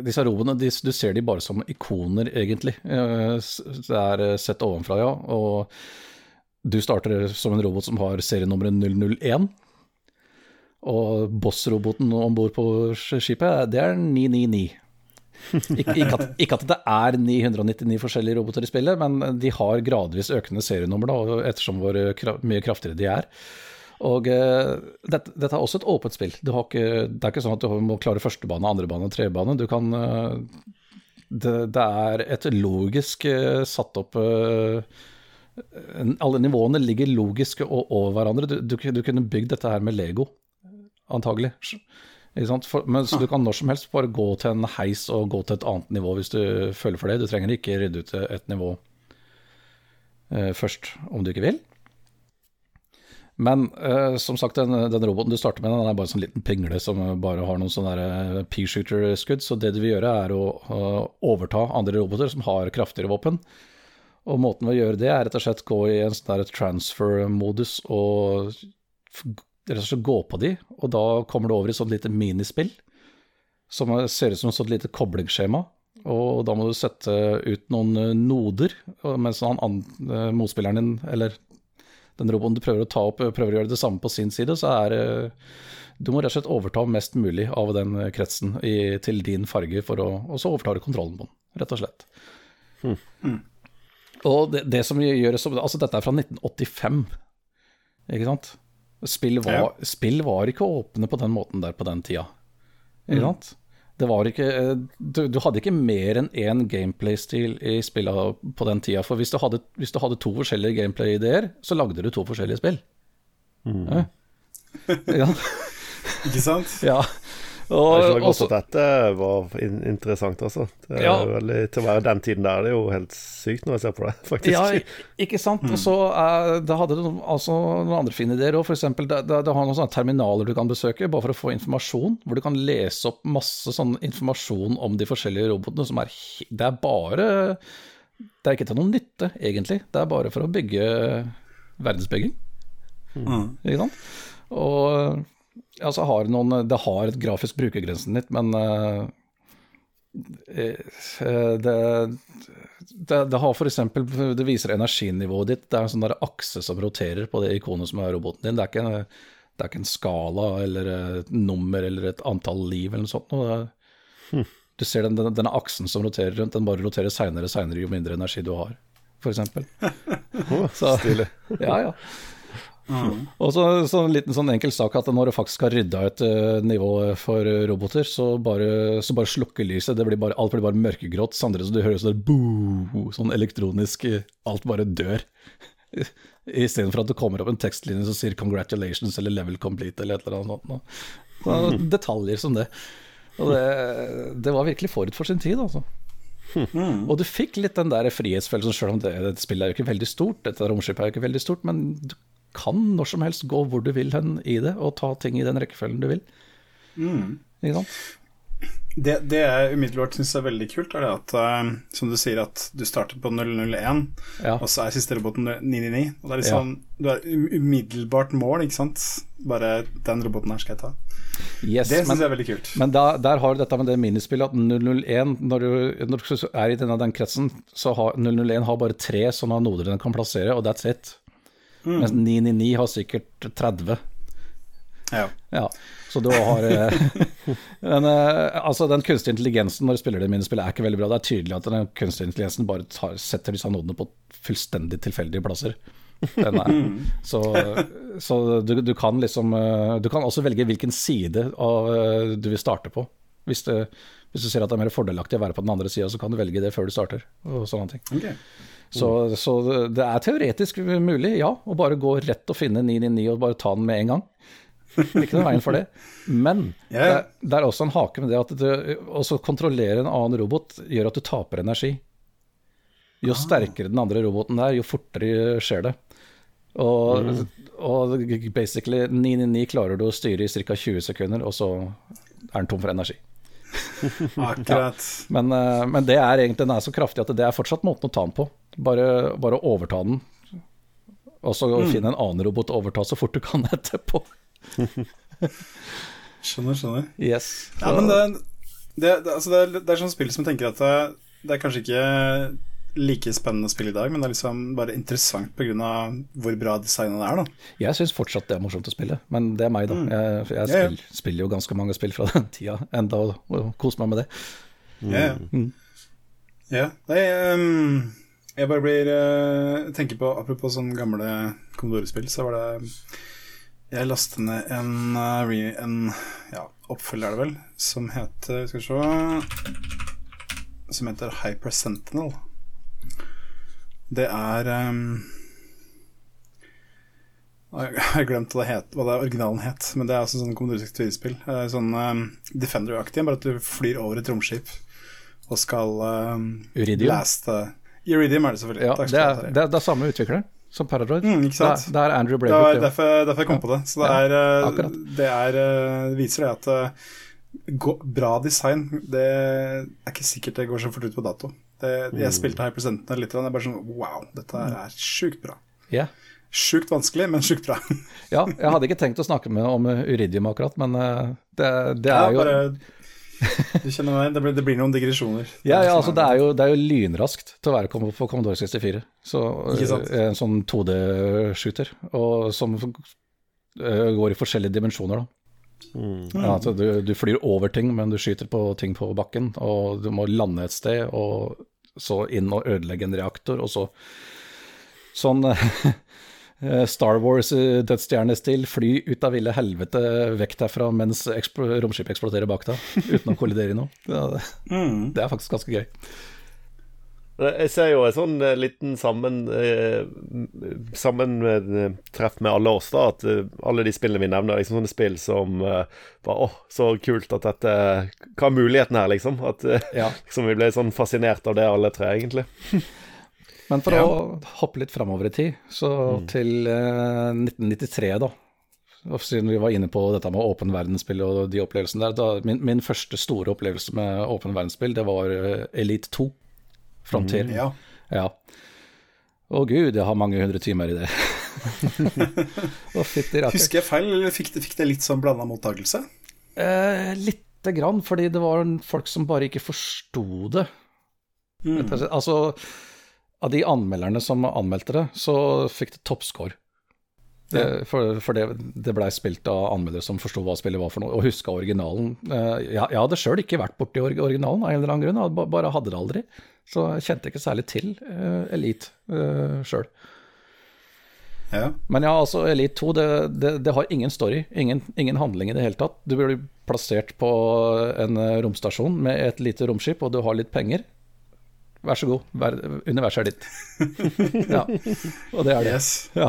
Disse robotene, de, du ser de bare som ikoner, egentlig. Eh, det er sett ovenfra, ja. Og du starter som en robot som har serienummeret 001. Og bossroboten om bord på skipet, det er 999. Ikke, ikke, at, ikke, at, det er 999 forskjellige roboter i spillet, men de har gradvis økende serienummer, da, ettersom hvor mye kraftigere de er. Og uh, dette, dette, er også et åpent spill. Ikke, det er ikke sånn at du må klare førstebane, andrebane, andre bane, tredje bane. Du kan uh, det, det, er et logisk uh, satt opp Alle nivåene ligger logisk over hverandre. Du, du, du, kunne bygd dette her med Lego, antagelig. For, men, så du kan når som helst bare gå til en heis og gå til et annet nivå hvis du føler for det. Du trenger ikke rydde ut et nivå først om du ikke vil. Men uh, som sagt, den, den, roboten du starter med, den er bare en sånn liten pingle som bare har noen sånne eh, p-shooter-skudd. Så det du vil gjøre, er å uh, overta andre roboter som har kraftigere våpen. Og måten å gjøre det, er rett og slett gå i en sånn transfer-modus og rett og slett gå på de, og da kommer du over i sånn lite minispill som ser ut som et sånt lite koblingsskjema. Og da må du sette ut noen noder, mens han, motspilleren din, eller den roboten du prøver å ta opp, prøver å gjøre det samme på sin side, så er det Du må rett og slett overta mest mulig av den kretsen i, til din farge, for å, og så overtar du kontrollen på den, rett og slett. Hmm. Mm. Og det, det som gjøres Altså, dette er fra 1985, ikke sant? Spill var, Ja. spill var ikke åpne på den måten der på den tida. Ikke sant? Det var ikke eh, du, du hadde ikke mer enn én gameplay-stil i spillet på den tida. For hvis du hadde, hvis du hadde to forskjellige gameplay-ideer, så lagde du to forskjellige spill. Ja. Ja. Ikke sant? ja. Og, godt også- at dette var in interessant, altså. Det Ja. veldig, til å være den tiden der, det er jo helt sykt når jeg ser på det, faktisk. Ja, ikke sant. Og så eh, da hadde du altså, noen andre fine ideer òg. F.eks. det, det, det har noen sånne terminaler du kan besøke, bare for å få informasjon. Hvor du kan lese opp masse sånn informasjon om de forskjellige robotene som er Det er bare Det er ikke til noen nytte, egentlig. Det er bare for å bygge verdensbygging. Mm. Ikke sant? Og altså har noen Det har et grafisk brukergrensesnitt, men eh, eh, det, det, det har eksempel Det viser energinivået ditt. Det er en sånn der akse som roterer på det ikonet som er roboten din. Det er ikke en, det er ikke en skala eller et nummer eller et antall liv eller noe sånt. Det, du ser den, den, denne aksen som roterer rundt, den bare roterer seinere og seinere jo mindre energi du har, eksempel. Så, Stilig. ja, ja. Og så, så en liten sånn enkel sak at når du faktisk har rydda et eh, nivå for roboter, så bare, så bare slukker lyset. Det blir bare, alt blir bare mørkegrått, Sandre, så du hører sånn boo, sånn elektronisk eh, Alt bare dør. Istedenfor at det kommer opp en tekstlinje som sier 'congratulations' eller 'level complete' eller et eller annet Noe. Så, detaljer som det. Og det, det var virkelig forut for sin tid, altså. Og du fikk litt den der frihetsfølelsen, sjøl om det, det spillet er jo ikke veldig stort, dette romskipet er jo ikke veldig stort, men du kan når som helst gå hvor du vil hen i det, og ta ting i den rekkefølgen du vil. Ikke sant? Det, det jeg umiddelbart syns er veldig kult, er det at uh, som du sier, at du starter på 001, Ja. og så er siste roboten 999. Og det er liksom Du er um, umiddelbart mål, ikke sant? Bare den roboten her skal jeg ta. Yes, Det syns jeg er veldig kult. men da, der har du dette med det minispillet at 001 Når du, når du er i denne den kretsen, så har 001 har bare tre sånne noder den kan plassere, og that's it. Mens 999 har sikkert 30. Ja. Ja, så du har eh, men, eh, Altså, den kunstige intelligensen når du spiller det minispillet, er ikke veldig bra. Det er tydelig at den kunstige intelligensen bare tar, setter disse nodene på fullstendig tilfeldige plasser. Den er, så så du, du kan liksom eh, Du kan også velge hvilken side av, eh, du vil starte på. Hvis, det, hvis du ser at det er mer fordelaktig å være på den andre sida, så kan du velge det før du starter. Og sånne ting. Ok. Så, så det er teoretisk mulig, ja, å bare gå rett og finne 999 og bare ta den med en gang. Ikke noe veien for det. Men yeah. det, det er også en hake med det at å kontrollere en annen robot gjør at du taper energi. Jo sterkere den andre roboten er, jo fortere skjer det. Og, og basically 999 klarer du å styre i ca. 20 sekunder, og så er den tom for energi. Akkurat. Men, eh, men det er egentlig, den er så kraftig at det er fortsatt måten å ta den på. Bare, bare overta den, og så finne en annen robot å overta så fort du kan etterpå. Skjønner, skjønner. Yes. Ja, men det, det, det, altså det, er, det er sånn spill som tenker at det, det er kanskje ikke like spennende spill i dag, men det er liksom bare interessant pga. hvor bra designet er, da. Jeg syns fortsatt det er morsomt å spille, men det er meg, da. Jeg, jeg Ja, ja. spiller, spiller jo ganske mange spill fra den tida enda, og, og koser meg med det. Ja, ja. ja. Nei, ehm, jeg bare blir uh, tenker på Apropos sånne gamle Commodore-spill, så var det Jeg lastet ned en, eh, en ja, oppfølger, er det vel, som heter Skal vi se Som heter Hyper Sentinel. Det er um, Jeg har glemt hva det, het, hva det originalen het, men det er altså sånn Commodore 64-spill. Eh, Sånn um, Defender-aktig, bare at du flyr over et romskip og skal um, Uridium? laste Iridium er det selvfølgelig. Ja, det, er, det, er, det er samme utvikler som Paradroid. Mm, ikke sant? Det, er- er Andrew Det var det. derfor, derfor jeg kom på det. Så det Ja, er, eh, det er eh, viser det at eh, gå- bra design Det er ikke sikkert det går så fort ut på dato. Det, jeg spilte Hyper Sentinel litt, og det er bare sånn Wow, dette er sjukt bra. Yeah. Sjukt vanskelig, men sjukt bra. ja, jeg hadde ikke tenkt å snakke med om Uridium akkurat, men det, det Ja, er jo bare, du kjenner meg, det blir, det blir noen digresjoner. Ja, ja altså det er, jo, det er jo lynraskt til å være på Commodore 64. Så, eh, En sånn 2D-shooter, som uh, går i forskjellige dimensjoner. da. Ja, altså du, du flyr over ting, men du skyter på ting på bakken, og du må lande et sted. Og så inn og ødelegge en reaktor, og så sånn Star Wars-dødsstjernestil, fly ut av ville helvete vekk derfra mens romskipet eksploderer bak deg, uten å kollidere i noe. Det, Mm. det er faktisk ganske gøy. Jeg ser jo en sånn eh, liten sammen, eh, sammentreff med alle oss, da. At eh, alle de spillene vi nevner, er liksom sånne spill som eh, bare Å, så kult at dette Hva er muligheten her, liksom? At eh, Ja. liksom vi ble sånn fascinert av det, alle tre, egentlig. Men for Ja. å hoppe litt framover i tid, så til eh, 1993, da. Og siden vi var inne på dette med åpen verdensspill og de opplevelsene der, da, min, min første store opplevelse med åpen verdensspill, det var eh, Elite 2. Frontier. Ja. Ja. Å gud, jeg har mange hundre timer i det. Husker jeg feil, eller fikk det, fikk det litt sånn blanda mottakelse? Eh, lite grann, fordi det var folk som bare ikke forsto det. Mm. Altså, av de anmelderne som anmeldte det, så fikk det toppscore. Det, for for det, det blei spilt av anmeldere som forsto hva spillet var for noe, og huska originalen. Eh, jeg, jeg hadde sjøl ikke vært borti or- originalen av en eller annen grunn, jeg ba- bare hadde det aldri. Så jeg kjente ikke særlig til uh, Elite uh, sjøl. Ja. Men ja, altså Elite 2, det, det, det har ingen story, ingen, ingen handling i det hele tatt. Du blir plassert på en eh, romstasjon med et lite romskip, og du har litt penger. Vær så god, ver universet er ditt. ja, og det er det. Yes. Ja.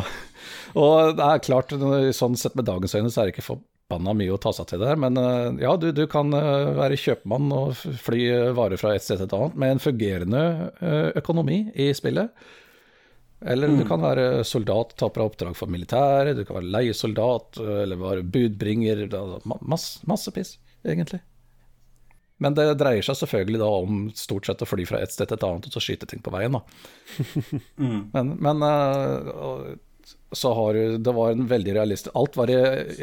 Og det er klart, sånn sett med dagens øyne, så er det ikke forbanna mye å ta seg til der. Men eh, ja, du, du kan eh, være kjøpmann og fly varer fra et sted til et annet med en fungerende eh, økonomi i spillet. Eller du kan være soldat, ta på oppdrag for militæret, du kan være leiesoldat, eh, eller være budbringer. Masse, masse piss, egentlig. Men det dreier seg selvfølgelig da om stort sett å fly fra et sted til et annet og så skyte ting på veien, da. Men, men uh, så har du Det var en veldig realistisk Alt var i,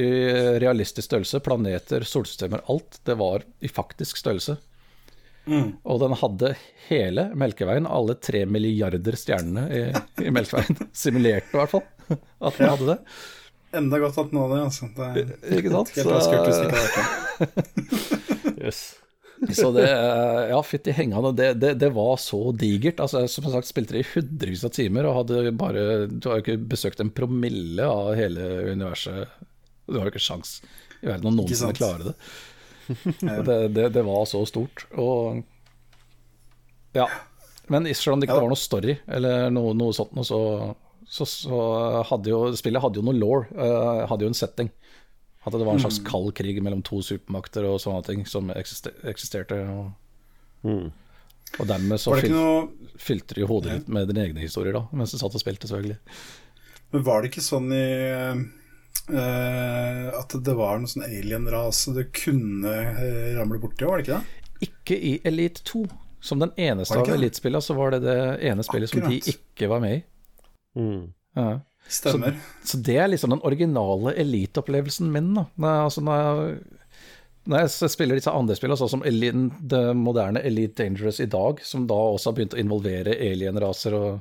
i realistisk størrelse. Planeter, solsystemer, alt. Det var i faktisk størrelse. Og den hadde hele Melkeveien, alle tre milliarder stjernene i, i Melkeveien. Simulerte i hvert fall at den hadde det. Enda godt at den hadde det, altså. Det er Ikke sant? helt vært. Yes. Så det, ja, fytti hengende, det, det, det var så digert. Altså, som sagt, spilte det i hundrevis av timer, og hadde bare Du har jo ikke besøkt en promille av hele universet. Du har jo ikke sjans i verden å noensinne klare det. Det, det. Det var så stort. Og ja. Men selv om det ikke Ja. var noe story eller noe, noe sånt, så, så, så hadde jo spillet hadde jo noe law, uh, hadde jo en setting. At det var en slags kald krig mellom to supermakter og sånne ting som eksister, eksisterte. Og, og dermed så fil noe filtrer jo hodet ditt med dine egne historier, da, mens du satt og spilte, selvfølgelig. Men var det ikke sånn i uh, At det var noen sånn alien-rase du kunne eh, ramle borti, var det ikke det? Ikke i Elite 2. Som den eneste av elitespillene. Så var det det ene spillet som de ikke var med i. Mm. Ja. Stemmer. Så det er liksom den originale eliteopplevelsen min. Da. Når, jeg, altså når, jeg, når jeg spiller disse andre spillene, sånn som Elite, det moderne Elite Dangerous i dag, som da også har begynt å involvere alienraser og,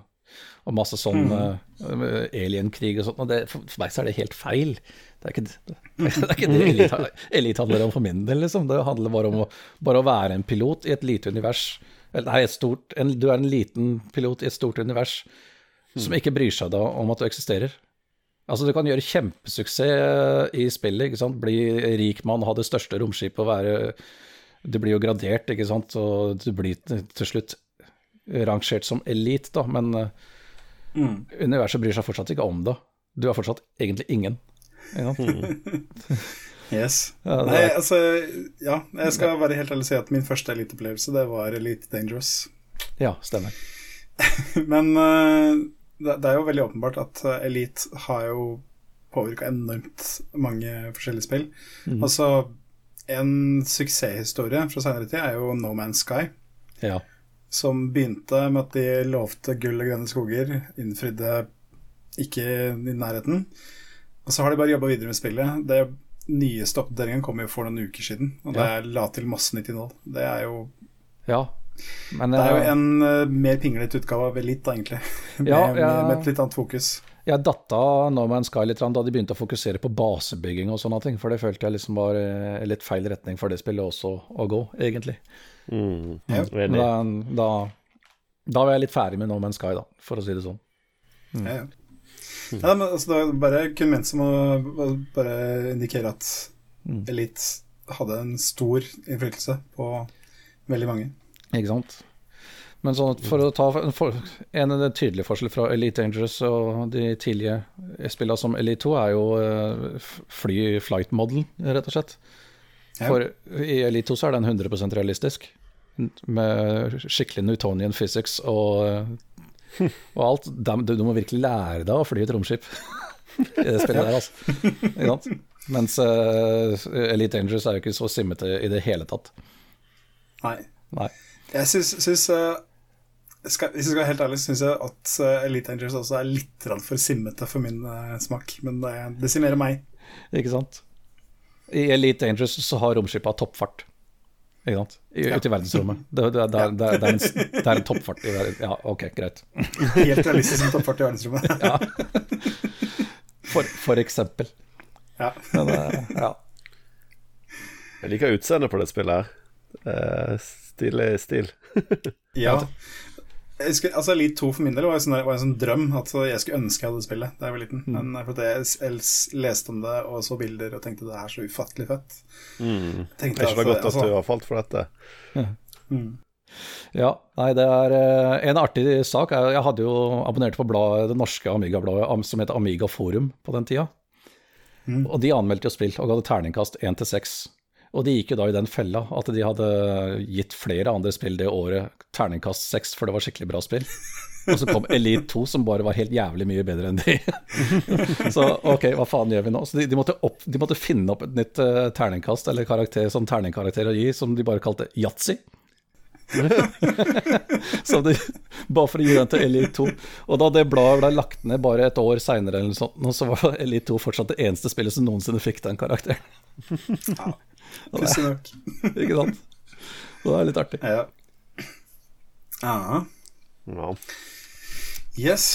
og masse sånn eh, alienkrig og sånt, og det, for, meg så er det helt feil. Det er ikke det, det, er ikke det Elite, Elite handler om for min del, liksom. Det handler bare om å, bare å være en pilot i et lite univers. Eller nei, stort, en, du er en liten pilot i et stort univers som ikke bryr seg da om at du eksisterer. Altså Du kan gjøre kjempesuksess i spillet, ikke sant? bli rik mann, ha det største romskipet og være Du blir jo gradert, ikke sant, og du blir til slutt rangert som elite, da, men eh, Mm. universet bryr seg fortsatt ikke om det. Du er fortsatt egentlig ingen. Ikke sant? Yes. Ja, Nei, altså Ja, jeg skal være helt ærlig og si at min første eliteopplevelse, det var Elite Dangerous. Ja, stemmer. Men eh, det, er jo veldig åpenbart at eh, Elite har jo påvirka enormt mange forskjellige spill. Altså, en suksesshistorie fra senere tid er jo No Man's Sky. Ja. Som begynte med at de lovte gull og grønne skoger, innfridde ikke i nærheten. Og så har de bare jobba videre med spillet. Det nyeste oppdateringen kom jo for noen uker siden, og det Ja. la til masse nytt innhold. Det er jo, ja. Men det er jo eh, en uh, mer pinglete utgave av Elite, da, egentlig. Med, Ja, ja. med, et litt annet fokus. jeg datta No Man's Sky litt da de begynte å fokusere på basebygging og sånne ting, for det følte jeg liksom var uh, litt feil retning for det spillet også å gå, egentlig. Mm. Ja. Men Da, da Da var jeg litt ferdig med No Man's Sky, da, for å si det sånn. Mm. Ja, ja. ja, men altså, det var bare kun ment som å bare indikere at mm. Elite hadde en stor innflytelse på veldig mange. Ikke sant. Men sånn for å ta for, En tydelig forskjell fra Elite Dangerous og de tidlige spillene som Elite 2, er jo uh, fly flight model, rett og slett. For i Elite 2 så er den 100% realistisk med skikkelig Newtonian physics og, og alt. Du, du, må virkelig lære deg å fly et romskip i det spillet der, altså. Mens uh, Elite Dangerous er jo ikke så simmete i det hele tatt. Nei. Nei. Jeg syns uh, skal, Hvis jeg skal være helt ærlig, syns jeg at uh, Elite Dangerous også er litt for simmete for min uh, smak. Men det desimerer meg. Ikke sant. I Elite Dangerous så har romskipet toppfart. Ikke sant? I, ja. Ute i verdensrommet. Det, det, det, det, er en, det er en toppfart i verden. Ja, ok, greit. Helt realistisk toppfart i verdensrommet. ja. For, for, eksempel. Ja. Men, uh, ja. Jeg liker utseendet på det spillet her. Uh, stilig stil. ja. Jeg husker, altså Elite 2 for min del var, en sånn, var en sånn drøm at jeg skulle ønske jeg hadde spillet da jeg var liten. Mm. Men for fordi jeg leste om det og så bilder og tenkte det er så ufattelig fett. Mm. Tenkte det er ikke godt at, altså, du har falt for dette. Ja. Mm. ja. nei, det er uh, en artig sak. Jeg, jeg hadde jo abonnert på bladet, det norske Amiga-bladet som heter Amiga Forum på den tida. Mm. Og de anmeldte jo spill og ga det terningkast 1 til 6. Og de gikk jo da i den fella at de hadde gitt flere andre spill det året terningkast seks, for det var skikkelig bra spill. Og så kom Elite 2, som bare var helt jævlig mye bedre enn de. så ok, hva faen gjør vi nå? Så de, de, måtte, opp, de måtte, finne opp et nytt uh, terningkast, eller karakter, sånn terningkarakter å gi, som de bare kalte yatzy. så de, bare for å gi den til Elite 2. Og da det bladet ble lagt ned bare et år seinere, så var Elite 2 fortsatt det eneste spillet som noensinne fikk den karakteren. ja. Pussig takk. ikke sant? Det er litt artig. Ja. ja. ja. Yes.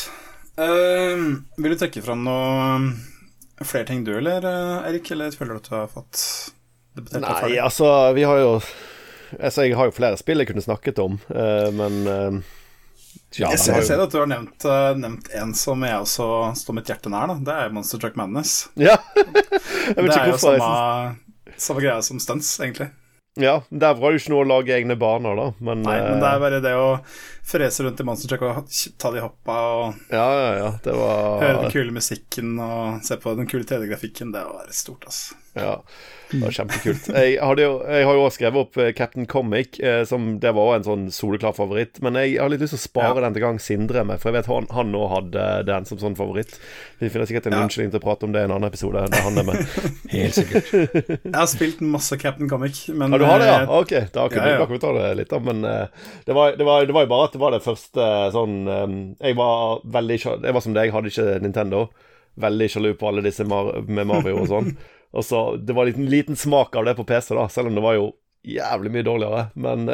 Uh, vil du trekke fram noe flere ting du, eller Erik? Eller føler du at du har fått debattert Nei, ferdig? altså, vi har jo Altså, jeg har jo flere spill jeg kunne snakket om, uh, men uh, ja, jeg, ser, jeg, ser, at du har nevnt, uh, nevnt, en som jeg også står mitt hjerte nær. Da. Det er Monster Truck Madness. Ja. jeg vet det er jo samme, samme greia som stunts, egentlig. Ja, der var det jo ikke noe å lage egne baner, da. Men, Nei, men det er bare det å frese rundt i Monster Truck og ta de hoppa og ja, ja, ja, det var... høre den kule musikken og se på den kule 3D-grafikken, det var stort, altså. Ja. Det var kjempekult. Jeg, jo, jeg har jo også skrevet opp eh, Captain Comic, eh, som det var en sånn soleklar favoritt. Men jeg har litt lyst til å spare ja. den til gang Sindre med, for jeg vet han, han nå hadde den som sånn favoritt. Vi finner sikkert en ja. unnskyldning til å prate om det i en annen episode der han er med. Helt sikkert. jeg har spilt masse Captain Comic, men Ja, du har det, ja? Eh, ok, da kunne ja, ja. vi ta det litt, da. Men uh, det, var, det, var, det, var, jo bare at det var det første sånn um, Jeg var veldig Jeg var som deg, hadde ikke Nintendo. Veldig sjalu på alle disse Mar med Mario og sånn. Og så, Det var en liten, liten, smak av det på PC, da, selv om det var jo jævlig mye dårligere. Men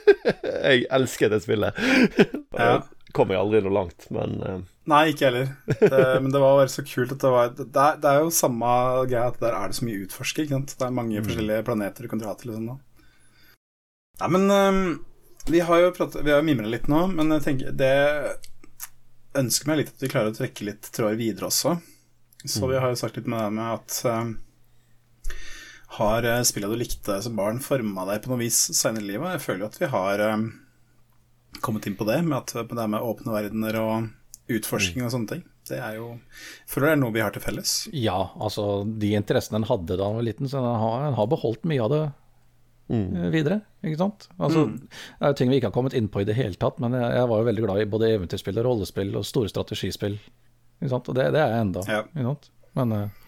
jeg elsket det spillet. ja. Kom jeg aldri noe langt, men uh... Nei, ikke heller. Det, men det var bare så kult at det var Det er, det er jo samme greia at der er det så mye utforsker. Ikke sant? Det er mange mm. forskjellige planeter du kan dra til Liksom, da. Nei, men um, vi har jo pratet, Vi har mimret litt nå, men jeg tenker det ønsker meg litt at vi klarer å trekke litt tråder videre også. Så mm. vi har jo sagt litt med det med at um, har eh, spillet du likte som barn, forma deg på noe vis senere i livet? Jeg føler jo at vi har um, kommet inn på det, med at det med åpne verdener og utforsking og sånne ting. Det er jo Føler det er noe vi har til felles? Ja, altså de interessene en hadde da han var liten, så en har, har, beholdt mye av det mm. Eh, videre. Ikke sant? Altså, mm. Det er jo ting vi ikke har kommet inn på i det hele tatt, men jeg, jeg var jo veldig glad i både eventyrspill og rollespill og store strategispill. Ikke sant? Og det, det er jeg enda. Ja. Men uh,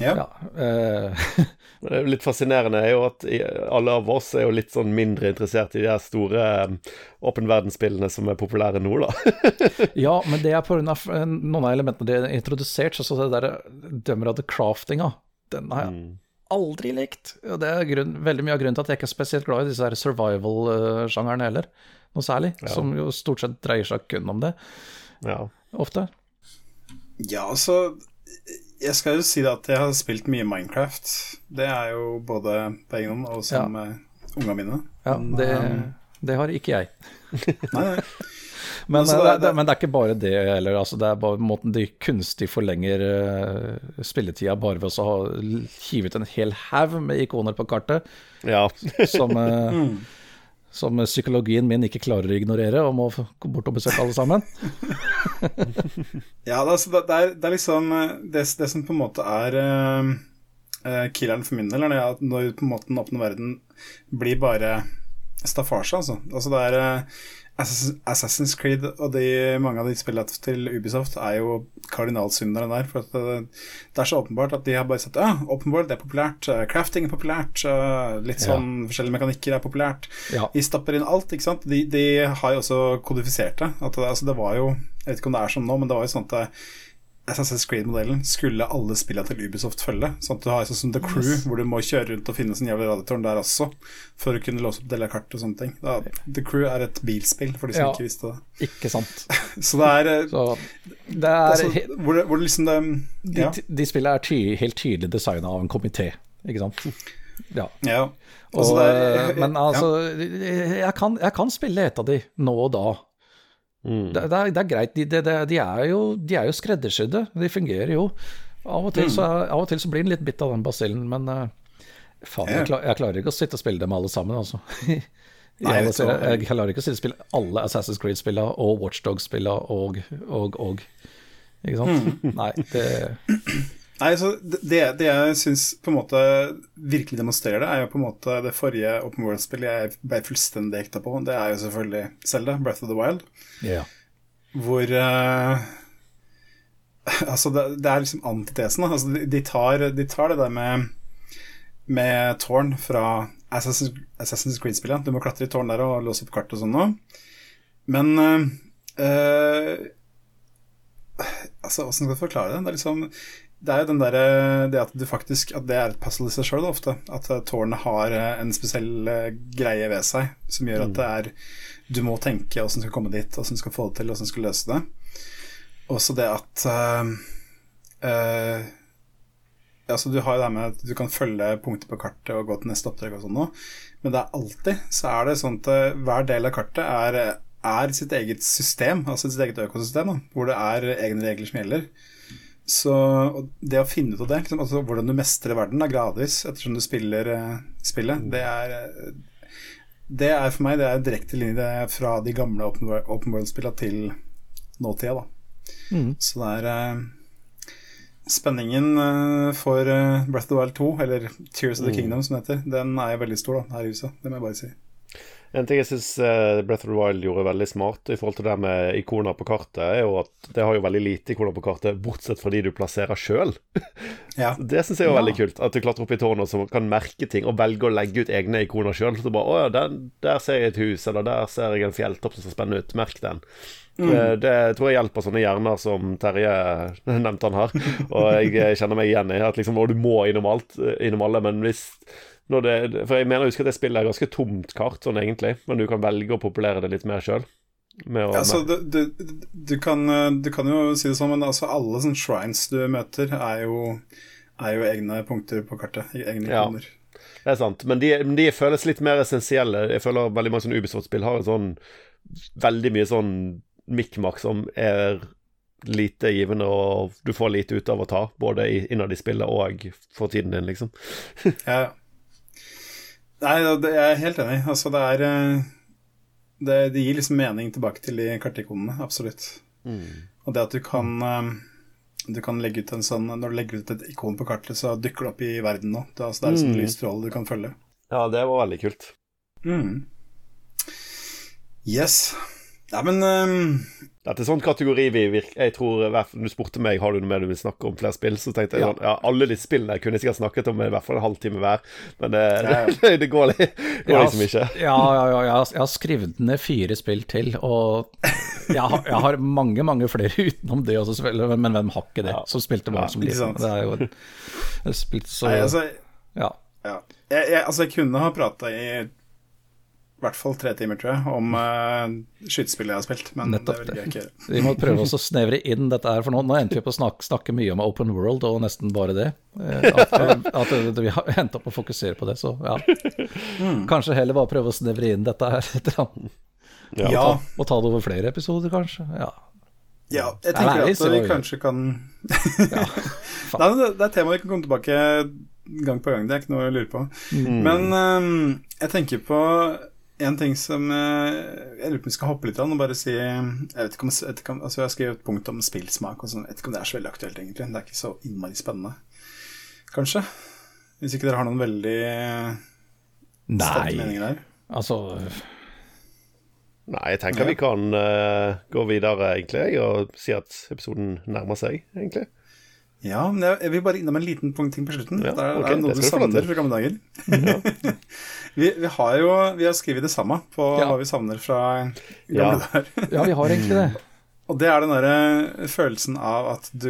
ja. ja eh. det litt fascinerende er jo at alle av oss er jo litt sånn mindre interessert i de her store åpen eh, verdensspillene som er populære nå, da. ja, men det er pga. Eh, noen av elementene de har introdusert, så det der dømmer av the craftinga, den har jeg mm. aldri likt. Og det er grunn, veldig mye av grunnen til at jeg ikke er spesielt glad i disse survival-sjangerne heller, noe særlig. Ja. Som jo stort sett dreier seg kun om det. Ja. Ofte. Ja, altså jeg skal jo si at jeg har spilt mye Minecraft. Det er jo både på egen hånd og som ja. uh, unga mine. Ja, Men, det, um, det, har ikke jeg. Nei, nei. Men, Altså, eh, det- det, det, men det er ikke bare det heller. Altså, det er bare måten de kunstig forlenger uh, spilletida bare ved å ha hivet en hel haug med ikoner på kartet, Ja. som, uh, Mm. Som psykologien min ikke klarer å ignorere, og må gå bort og besøke alle sammen. Ja, det, er det, er, liksom eh, det, det som på en måte er eh, killeren for min del, er det at når på en måte den åpne verden blir bare staffasje, altså. altså det er Assassin- Assassin's Creed og de, mange av de spillene til Ubisoft er jo kardinalsyndere der. For det, det er så åpenbart at de har bare sagt ja, åpenbart, det er populært, eh, crafting er populært, Litt litt Ja. sånn forskjellige mekanikker er populært. Ja. De stapper inn alt, ikke sant. De, de har jo også kodifisert det. At det, altså det var jo Jeg vet ikke om det er sånn nå, men det var jo sånn at eh, Assassin's Creed-modellen skulle alle spillene til Ubisoft følge. Sånn at du har sånn som The Crew, hvor du må kjøre rundt og finne sånn jævla radiotårn der også, for å kunne låse opp deler av kart og sånne ting. Da, The Crew er et bilspill, for de som Ja. ikke visste det. Ikke sant. Så det er, eh, Så det er altså, he- hvor, det, hvor liksom det de, Ja. de spillene er ty, helt tydelig designa av en komité, ikke sant. Ja. ja. Og, Altså, det er- men altså, jeg kan, jeg kan spille et av de nå og da. Mm. Det, det, er, det er greit. De, de, de, er jo, de er jo skreddersydde. De fungerer jo. Av og, til så, av og til så blir den litt bitt av den basillen, men uh, faen, jeg, klar, jeg klarer ikke å sitte og spille dem alle sammen, altså. Nei, jeg, vet jeg, jeg klarer ikke å sitte og spille alle Assassin's Creed-spillene og Watchdog-spillene og, og, og. Ikke sant? Nei, det Nei, så det, det- jeg syns på en måte virkelig demonstrerer det, er jo på en måte det forrige Open World-spillet jeg ble fullstendig ekta på. Det er jo selvfølgelig Zelda, Breath of the Wild, Ja. hvor uh, Altså, det, det er liksom antitesen. Altså, de, de, tar, de tar det der med med tårn fra Assassin's, Assassin's Creed-spillet. Du må klatre i tårn der og låse opp kart og sånn nå. Men uh, Altså, åssen skal jeg forklare det? Det er liksom det er jo den der, det at du faktisk At det er et puzzle i seg sjøl ofte. At eh, tårnet har eh, en spesiell eh, greie ved seg som gjør at det er Du må tenke åssen du skal komme dit, åssen du skal få det til, åssen du skal løse det. Også det at uh, uh, Altså Du har jo det med at du kan følge punkter på kartet og gå til neste oppdrag og sånn noe, men det er alltid så er det sånn at hver del av kartet er, er sitt eget system, altså sitt eget økosystem, da, hvor det er egne regler som gjelder. Så det å finne ut av det, liksom, altså hvordan du mestrer verden da, gradvis ettersom du spiller eh, spillet, det er eh, Det er for meg det er direkte linje fra de gamle Open World- Open World-spillene til nåtida, da. Mm. Så det er eh, Spenningen for Breath of the Wild 2, eller Tears of the Kingdom som det heter, den er veldig stor da, her i huset. Det må jeg bare si. En ting jeg syns Breath of the Wild gjorde veldig smart i forhold til det med ikoner på kartet, er jo at det har jo veldig lite ikoner på kartet, bortsett fra de du plasserer sjøl. Ja. Det syns jeg er Ja. veldig kult. At du klatrer opp i tårnet og kan merke ting, og velge å legge ut egne ikoner sjøl. Så bare 'Å ja, der, der ser jeg et hus', eller 'der ser jeg en fjelltopp som ser spennende ut'. Merk den. Mm. Det tror jeg hjelper sånne hjerner som Terje nevnte han her. Og jeg eh, kjenner meg igjen i at liksom, å, du må innom alt, eh, innom alle, men hvis det, For jeg mener jeg husker at det spillet er ganske tomt kart, sånn egentlig, men du kan velge å populere det litt mer sjøl. Altså, du, du, du, kan, eh, du kan jo si det sånn, men altså, alle sånne shrines du møter, er jo, er jo egne punkter på kartet. Egne Ja. Kroner. Det er sant, men de, de føles litt mer essensielle. Jeg føler veldig mange sånne Ubisoft-spill har en sånn veldig mye sånn mikk-makk som er lite givende, og du får lite ut av å ta, både innad i spillet og for tiden din, liksom. Ja. Nei, det, jeg er helt enig. Altså, det er eh, det, det gir liksom mening tilbake til de kartikonene, absolutt. Og det at du kan eh, Du kan legge ut en sånn Når du legger ut et ikon på kartet, så dukker det opp i verden nå. Det, altså, det er sånn Mm. lys stråle du kan følge. Ja, det var veldig kult. Mm. Yes. Ja, men eh, Dette er sånn kategori vi virker Jeg tror i Du spurte meg har du noe mer du vil snakke om flere spill, så tenkte jeg Ja. sånn Ja, alle de spillene jeg kunne sikkert snakket om i hvert fall en halvtime hver, men det, Ja, ja. det går, litt, går liksom ikke. Ja, ja, ja jeg, har, skrevet ned fire spill til, og jeg har, jeg har mange, mange flere utenom det også, selvfølgelig, men, hvem har ikke det, som spilte barn som liten? Det er jo spilt så Nei, altså, Ja. ja. jeg, jeg, altså, jeg kunne ha prata i i hvert fall tre timer, tror jeg, om uh, skytespillet jeg har spilt, men Nettopp det vil jeg ikke gjøre. Vi må prøve oss å snevre inn dette her, for nå, nå endte vi på å snakke, snakke mye om open world, og nesten bare det. Eh, At, at, at vi har endt opp å fokusere på det, så ja. Kanskje heller bare prøve å snevre inn dette her. etter han. Ja. Ja, Og ta det over flere episoder, kanskje. Ja. ja jeg tenker Nei, at vi kanskje kan ja, det, det er tema vi kan komme tilbake gang på gang, det er ikke noe å lure på. Mm. Men um, jeg tenker på en ting som øh, Jeg lurer på om vi skal hoppe litt an og bare si Jeg vet ikke om, vet ikke om altså jeg har skrevet et punkt om spillsmak og sånn. Jeg vet ikke om det er så veldig aktuelt, egentlig. Det er ikke så innmari spennende. Kanskje. Hvis ikke dere har noen veldig sterke meninger der. altså Nei, jeg tenker vi kan uh, gå videre, egentlig, og si at episoden nærmer seg, egentlig. Ja, men jeg, jeg vil bare innom en liten punkt ting på slutten. Ja, det er, er noe det du savner fra gamle dager. vi, vi har jo vi har skrevet det samme på Ja. hva vi savner fra gamle Ja. dager. Ja, vi har egentlig det. Og det er den derre følelsen av at du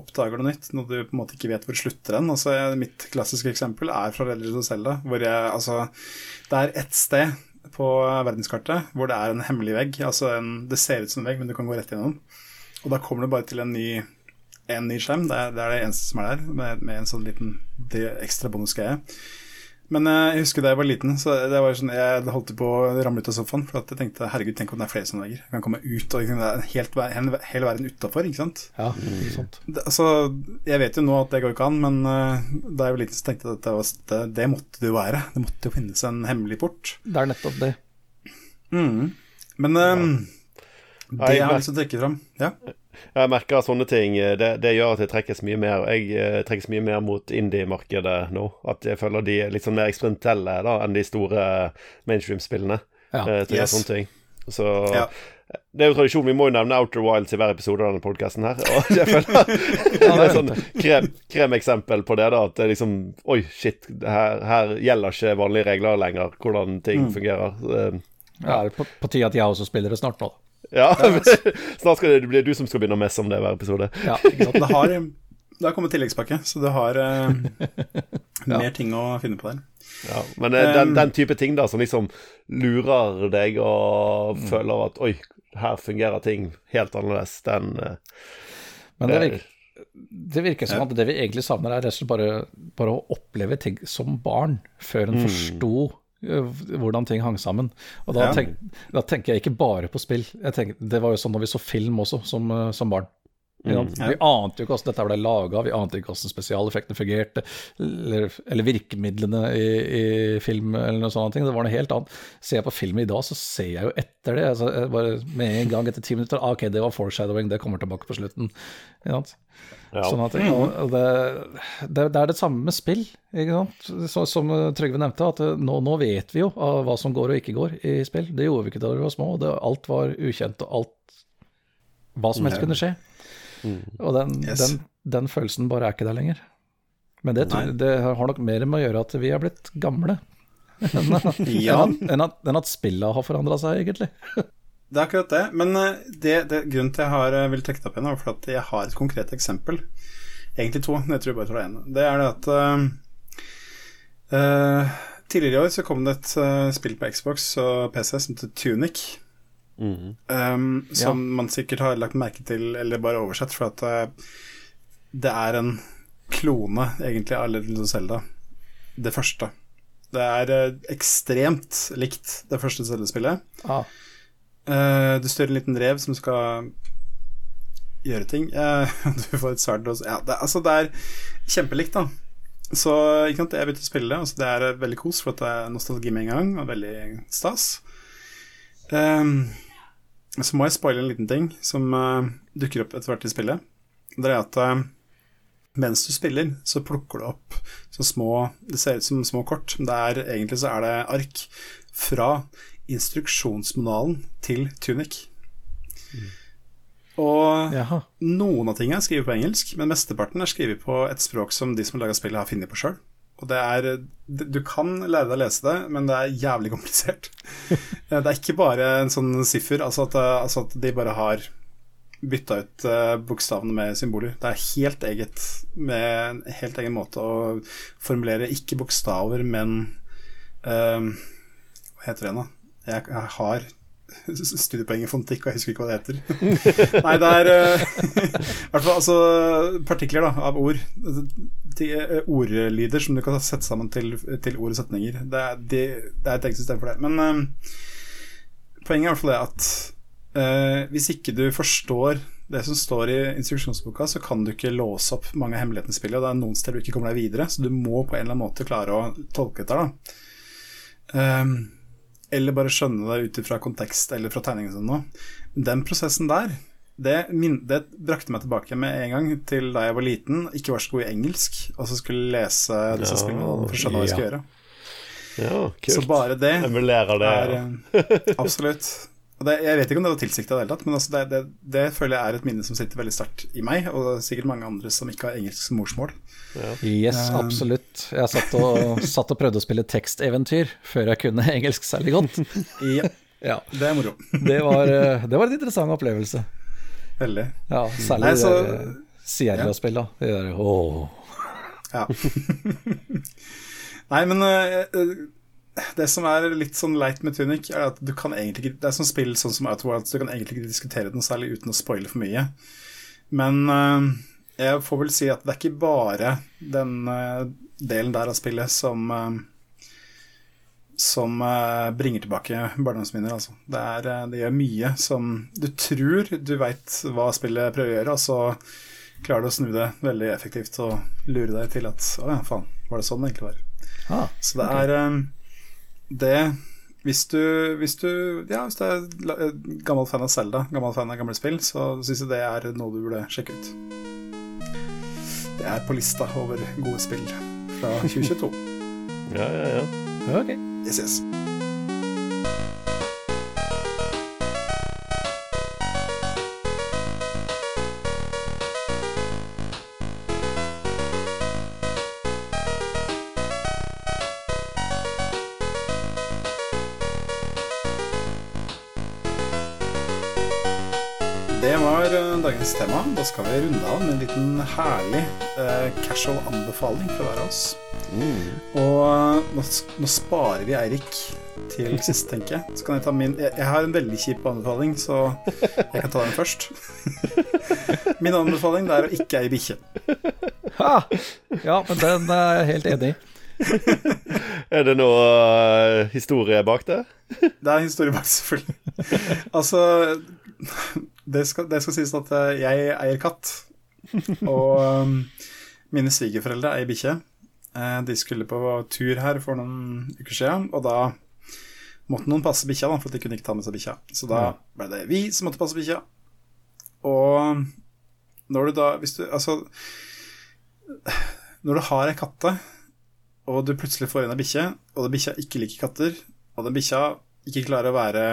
oppdager noe nytt, når du på en måte ikke vet hvor det slutter hen. Altså, mitt klassiske eksempel er fra Legend of Zelda, hvor jeg altså Det er ett sted på verdenskartet hvor det er en hemmelig vegg. Altså en, det ser ut som en vegg, men du kan gå rett gjennom. Og da kommer du bare til en ny, en ny skjerm. Det er, det er det eneste som er der, med, med en sånn liten det ekstra bonusgreie. Men eh, jeg husker da jeg var liten, så det var sånn, jeg holdt på å ramle ut av sofaen. For at jeg tenkte herregud, tenk om det er flere sånne veier Jeg kan komme ut, og liksom, det er en helt, ver- hel, verden utafor, ikke sant. Ja, ikke sant. Altså, jeg vet jo nå at det går ikke an, men eh, da jeg var liten, så tenkte jeg at det, var, det, måtte det jo være. Det måtte jo finnes en hemmelig port. Det er nettopp det. Men eh, det jeg har lyst til å trekke fram ja. Jeg merker at sånne ting eh, det, det gjør at jeg trekkes mye mer Jeg eh, trekkes mye mer mot indie-markedet nå. At jeg føler de er litt sånn mer eksperimentelle da enn de store mainstream-spillene. Ja. eh, til Yes. sånne ting. Så Ja. Det er jo tradisjon, vi må jo nevne Outer Wilds i hver episode av denne podkasten her. Og jeg føler det er et sånn krem, kremeksempel på det, da. At det er liksom Oi, shit, her, her gjelder ikke vanlige regler lenger, hvordan ting fungerer. Eh, Ja, det er på, på tide at jeg også spiller det snart nå. da. Ja, snart skal det bli du som skal begynne å messe om det hver episode. Ja, Ikke sant? Det har, det har kommet tilleggspakke, så du har eh, mer ting å finne på der. Ja, men eh, den, Um, den type ting da som liksom lurer deg og føler at oi, her fungerer ting helt annerledes, den eh, Men det det- virker, det virker som at det vi egentlig savner, er rett og slett bare, bare å oppleve ting som barn, før en forsto eh, hvordan ting hang sammen. Og da, tenk, da tenker jeg ikke bare på spill. Jeg tenker, det var jo sånn når vi så film også, som, eh, som barn. Mm. Ja. Vi ante jo ikke hvordan dette ble laga, vi ante ikke hvordan spesialeffektene fungerte, eller, eller virkemidlene i, i film eller noe sånt. Det var noe helt annet. Ser jeg på film i dag, så ser jeg jo etter det. Altså, bare Med en gang etter ti minutter ah, Ok, det var foreshadowing, det kommer tilbake på slutten. Ikke sant? Ja. Sånn at, og det, det, det er det samme med spill, ikke sant? Så, som Trygve nevnte, at nå, nå vet vi jo hva som går og ikke går i spill. Det gjorde vi ikke da vi var små. Det, alt var ukjent, og alt Hva som helst kunne skje. Og den, Yes. den, den følelsen bare er ikke der lenger. Men det, tror- det har nok mer med å gjøre at vi er blitt gamle. enn at, Ja. enn at, enn at, enn at spillet har forandra seg, egentlig. Det er akkurat det. Men eh, det, det, grunnen til jeg har eh, vil trekke det opp igjen, er for at jeg har et konkret eksempel. Egentlig to, men jeg tror jeg bare tar det ene. Det er det at uh, Tidligere i år så kom det et uh, spill på Xbox og PC som heter Tunic. Mhm. Um, som man sikkert har lagt merke til, eller bare oversett, for at uh, det er en klone, egentlig, av Legend of Zelda. Det første. Det er ekstremt likt det første Zelda-spillet. Ah, Eh, du styrer en liten rev som skal gjøre ting. Uh, du får et sverd og ja, det, Altså, det er kjempelikt, da. Så ikke sant, jeg begynte å spille det. Altså, det er eh, veldig kos, for at det er nostalgi med en gang, og veldig stas. Um, så må jeg spoile en liten ting som uh, dukker opp etter hvert i spillet. Det er at mens du spiller, så plukker du opp så små Det ser ut som små kort, men egentlig så er det ark fra instruksjonsmanualen til Tunic. Og jaha. noen av tingene er skrevet på engelsk, men mesteparten er skrevet på et språk som de som har laga spillet, har funnet på sjøl. Og det er Du kan lære deg å lese det, men det er jævlig komplisert. Det er ikke bare en sånn siffer, altså at, altså at de bare har bytta ut uh, bokstavene med symboler. Det er helt eget, med en helt egen måte å formulere ikke bokstaver, men eh, Hva heter det da? Jeg, jeg har studiepoeng i fontikk, og jeg husker ikke hva det heter. Nei, det er eh, i hvert fall altså, partikler da, av ord. De, eh, ordlyder som du kan sette sammen til, til ord og setninger. Det er, de, det er et eget system for det. Men uh, poenget er i hvert fall det at uh, hvis ikke du forstår det som står i instruksjonsboka, så kan du ikke låse opp mange av hemmelighetene i spillet. Og det er noen steder du ikke kommer deg videre, så du må på en eller annen måte klare å tolke dette. da. Ehm, eller bare skjønne det ut ifra kontekst eller fra tegningen sin nå. Den prosessen der, det, min, det brakte meg tilbake med en gang til da jeg var liten, ikke var så god i engelsk, og så skulle lese disse Ja, spillene for å skjønne hva jeg skulle gjøre. Ja, kult. Så bare det det. er ja. eh, Absolutt. Og det, jeg vet ikke om det var tilsikta i det hele tatt, men altså det, det, det føler jeg er et minne som sitter veldig sterkt i meg, og det er sikkert mange andre som ikke har engelsk som morsmål. Yes, Um, absolutt. Jeg satt og, satt og prøvde å spille teksteventyr før jeg kunne engelsk særlig godt. Ja, Ja, det er moro. det var, eh, det var en interessant opplevelse. Veldig. Ja, særlig Nei, så- de Sierra-spilla. De der åh. Ja. Nei, men eh, eh, det som er litt sånn leit med Tunic, er at du kan egentlig ikke Det er sånn spill sånn som Outworld, så du kan egentlig ikke diskutere den særlig uten å spoile for mye. Men uh, jeg får vel si at det er ikke bare den uh, delen der av spillet som uh, som bringer tilbake barndomsminner, altså. Det, er, det gjør mye som Du tror du veit hva spillet prøver å gjøre, og så klarer du å snu det veldig effektivt og lure deg til at Å ja, faen, var det sånn det egentlig var? Ah, Så det er eh, det hvis du, hvis du Ja, hvis du er eh, gammel fan av Zelda, gammel fan av gamle spill, så syns jeg det er noe du burde sjekke ut. Det er på lista over gode spill fra 2022. Ja, ja, ja. ok. Yes, yes. Eh, tema. Da skal vi runde av med en liten herlig eh, casual anbefaling fra hver av oss. Og eh, nå, nå sparer vi Eirik til sist, tenker jeg. Så kan jeg ta min jeg, jeg har en veldig kjip anbefaling, så jeg kan ta den først. min anbefaling det er å ikke eie bikkje. Ha! Ja, men den er jeg helt enig i. Er det noe eh, historie bak det? Det er historie bak, selvfølgelig. altså det skal, det skal sies at eh, jeg eier katt. Og um, mine svigerforeldre eier bikkje. Eh, De skulle på tur her for noen uker siden, og da måtte noen passe bikkja, da, for de kunne ikke ta med seg bikkja. Så da ble det vi som måtte passe bikkja. Og når du da Hvis du Altså Når du har ei katte, og du plutselig får inn ei bikkje, og den bikkja ikke liker katter, og den bikkja ikke klarer å være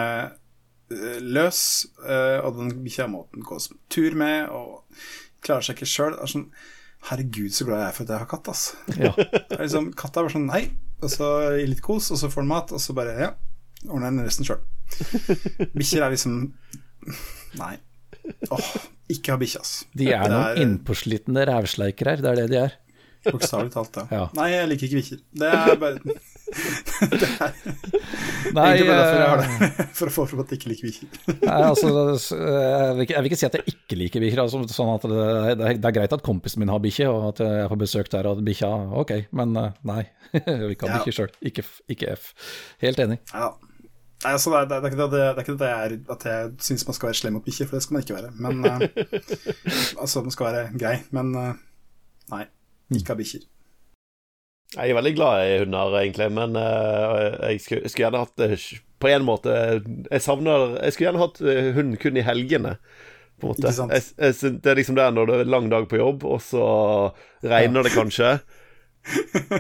løs, øh, og den bikkja må den gå som tur med, og klarer seg ikke sjøl. Sånn, Herregud, så glad jeg er for at jeg har katt, ass. Ja. Liksom, katta var sånn nei, og så gir litt kos, og så får den mat, og så bare ja, ordner den resten sjøl. Bikkjer er liksom Nei. Åh, ikke ha bikkje, ass. De er noen innpåslitne rævsleiker rævsleikere, det er det de er. Bokstavelig talt, ja. Ja. Nei, jeg liker ikke bikkjer. Det er bare Det er Nei, egentlig bare derfor jeg har eh, det. For å få fram at jeg ikke liker bikkjer. Nei, altså, jeg, vil ikke, jeg vil ikke si at jeg ikke liker bikkjer. Altså, sånn at det, det, er- greit at kompisen min har bikkje, og at jeg får besøk der og bikkja Ok, men eh, nei. Jeg vil ikke ha Ja. bikkje sjøl. Ikke, F- ikke F. Helt enig. Ja. Nei, altså, det, er, det, er ikke det, det er ikke det jeg, er, at jeg syns man skal være slem mot bikkjer, for det skal man ikke være. Men eh, Altså, man skal være grei, men eh, nei. Ikke av bikkjer. Jeg er veldig glad i hunder, egentlig, men eh, jeg skulle, skulle gjerne hatt det på en måte Jeg savner Jeg skulle gjerne hatt eh, hund kun i helgene. Jeg, jeg, det er liksom der når det er lang dag på jobb, og så regner det kanskje.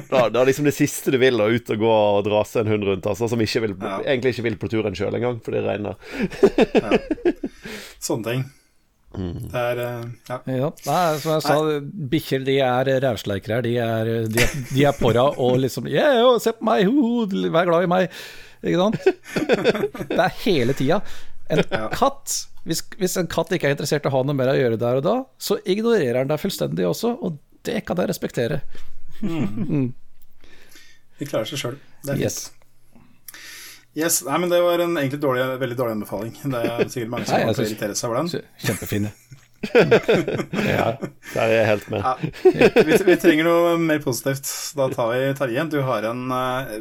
Da, det er liksom det siste du vil, å ut og gå og dra seg en hund rundt, altså, som ikke vil, Ja. egentlig ikke vil på turen sjøl engang, fordi det regner. Sånne ting. Det er eh, Ja. Ja, nei, som jeg sa, bikkjer de er rævsleikere. De er, de, er, de er porra og liksom yeah, Se på meg, ho, vær glad i meg. Ikke sant? Det er hele tida. En katt hvis, hvis en katt ikke er interessert i å ha noe mer å gjøre der og da, så ignorerer den deg fullstendig også, og det kan jeg respektere. De klarer seg sjøl. Det er fint. Yes. Nei, men det var en egentlig dårlig, veldig dårlig anbefaling. Det er sikkert mange som har kommer til å irritere seg over den. Kjempefine. Ja, der er jeg helt med. Ja, vi, vi trenger noe mer positivt. Da tar vi Terje. Du har en uh,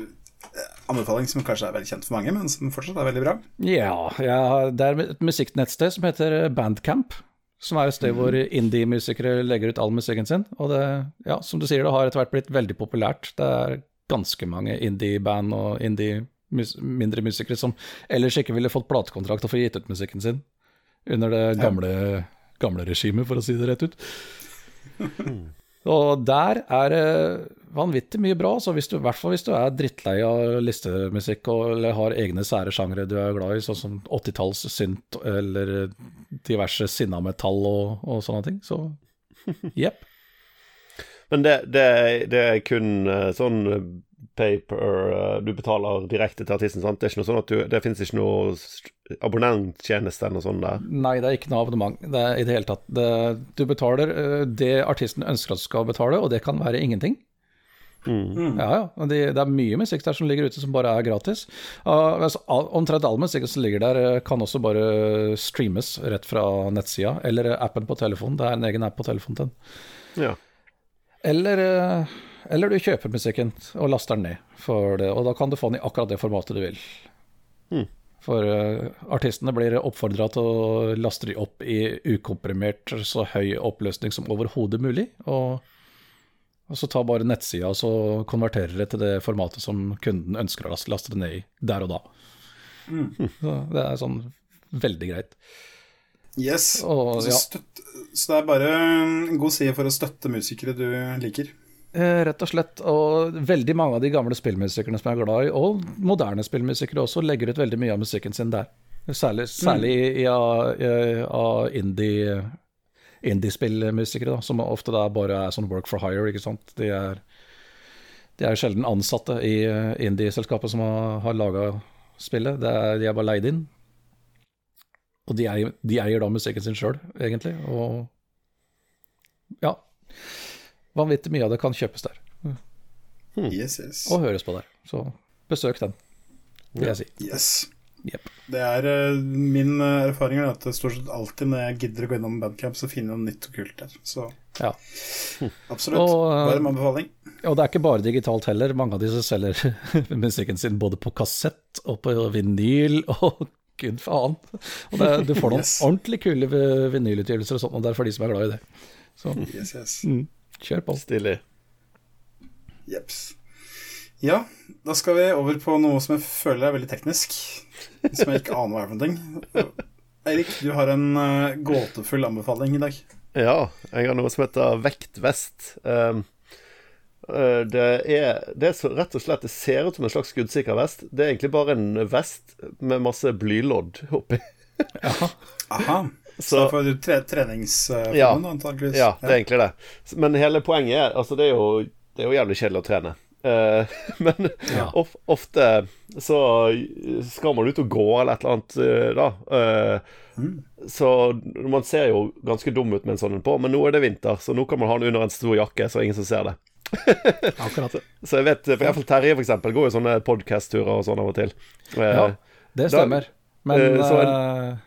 anbefaling som kanskje er veldig kjent for mange, men som fortsatt er veldig bra. Ja, jeg, det er et musikknettsted som heter Bandcamp. Som er et sted hvor indie-musikere legger ut all musikken sin. Og det, ja, som du sier, det har etter hvert blitt veldig populært. Det er ganske mange indie-band og indie mindre musikere som ellers ikke ville fått platekontrakt og få gitt ut musikken sin under det gamle, gamle regimet, for å si det rett ut. Og der er det vanvittig mye bra, så hvis du, i hvert fall hvis du er drittlei av listemusikk og, eller har egne sære sjangre du er glad i, sånn som 80-talls synt eller diverse sinnametall og, og sånne ting, så jepp. Men det, det, det, er kun eh, sånn paper uh, Du betaler direkte til artisten, sant? Det er ikke noe sånn at du Det finnes ikke noe abonnenttjeneste eller noe sånt der? Nei, det er ikke noe abonnement det er i det hele tatt. Det, du betaler uh, det artisten ønsker at du skal betale, og det kan være ingenting. Mm. Ja, ja. Det, det, er mye musikk der som ligger ute som bare er gratis. Uh, altså, omtrent all musikk som ligger der, uh, kan også bare streames rett fra nettsida, eller appen på telefonen. Det er en egen app på telefonen til den. Ja. Eller uh, eller du kjøper musikken og laster den ned, det, og da kan du få den i akkurat det formatet du vil. Mm. For uh, artistene blir oppfordra til å laste de opp i ukomprimert, så høy oppløsning som overhodet mulig. Og, og, så ta bare nettsida og så konverterer det til det formatet som kunden ønsker å laste, laste det ned i der og da. Mm. Så det er sånn veldig greit. Yes. Og, så, støtt, så det er bare en god side for å støtte musikere du liker? Eh, rett og slett. Og veldig mange av de gamle spillmusikerne som jeg er glad i, og moderne spillmusikere også, legger ut veldig mye av musikken sin der. Særlig, særlig mm. av indie indiespillmusikere, som ofte da bare er sånn work for hire. ikke sant? De er, de er sjelden ansatte i indie-selskapet som har, har laga spillet. Er, de er bare leid inn. Og de eier, de eier da musikken sin sjøl, egentlig. Og ja vanvittig mye av det kan kjøpes der. Mm. Yes, yes. Og høres på der. Så besøk den, vil jeg si. Yes. Yep. Det er uh, Min uh, erfaring er at det stort sett alltid når jeg gidder å gå innom Bandcamp, så finner jeg noe nytt og kult der. Så ja. absolutt. Og, Varm anbefaling. Og det er ikke bare digitalt heller. Mange av de som selger musikken sin både på kassett og på vinyl og gud faen. Og det, du får noen yes. ordentlig kule vinylutgivelser og sånt, og det er for de som er glad i det. Så, yes, yes. Mm. Kjør på. Stilig. Jepps. Ja, da skal vi over på noe som jeg føler er veldig teknisk. Som jeg ikke aner hva er for noe. Eirik, du har en uh, gåtefull anbefaling i dag. Ja, jeg har noe som heter vektvest. Um, uh, det, er, det er så rett og slett Det ser ut som en slags skuddsikker vest. Det er egentlig bare en vest med masse blylodd oppi. Aha. Så, for tre, treningsformen, ja, antakeligvis. Ja, det er egentlig det. Men hele poenget er Altså, det er jo, det er jo jævlig kjedelig å trene. Uh, men ja. of, ofte så skal man ut og gå eller et eller annet, uh, da. Uh, mm. Så man ser jo ganske dum ut med en sånn en på, men nå er det vinter, så nå kan man ha den under en stor jakke, så ingen som ser det. Akkurat. Så, så jeg vet, for iallfall Terje, for eksempel, går jo sånne podkast-turer og sånn av og til. ja, det stemmer. Da, men en,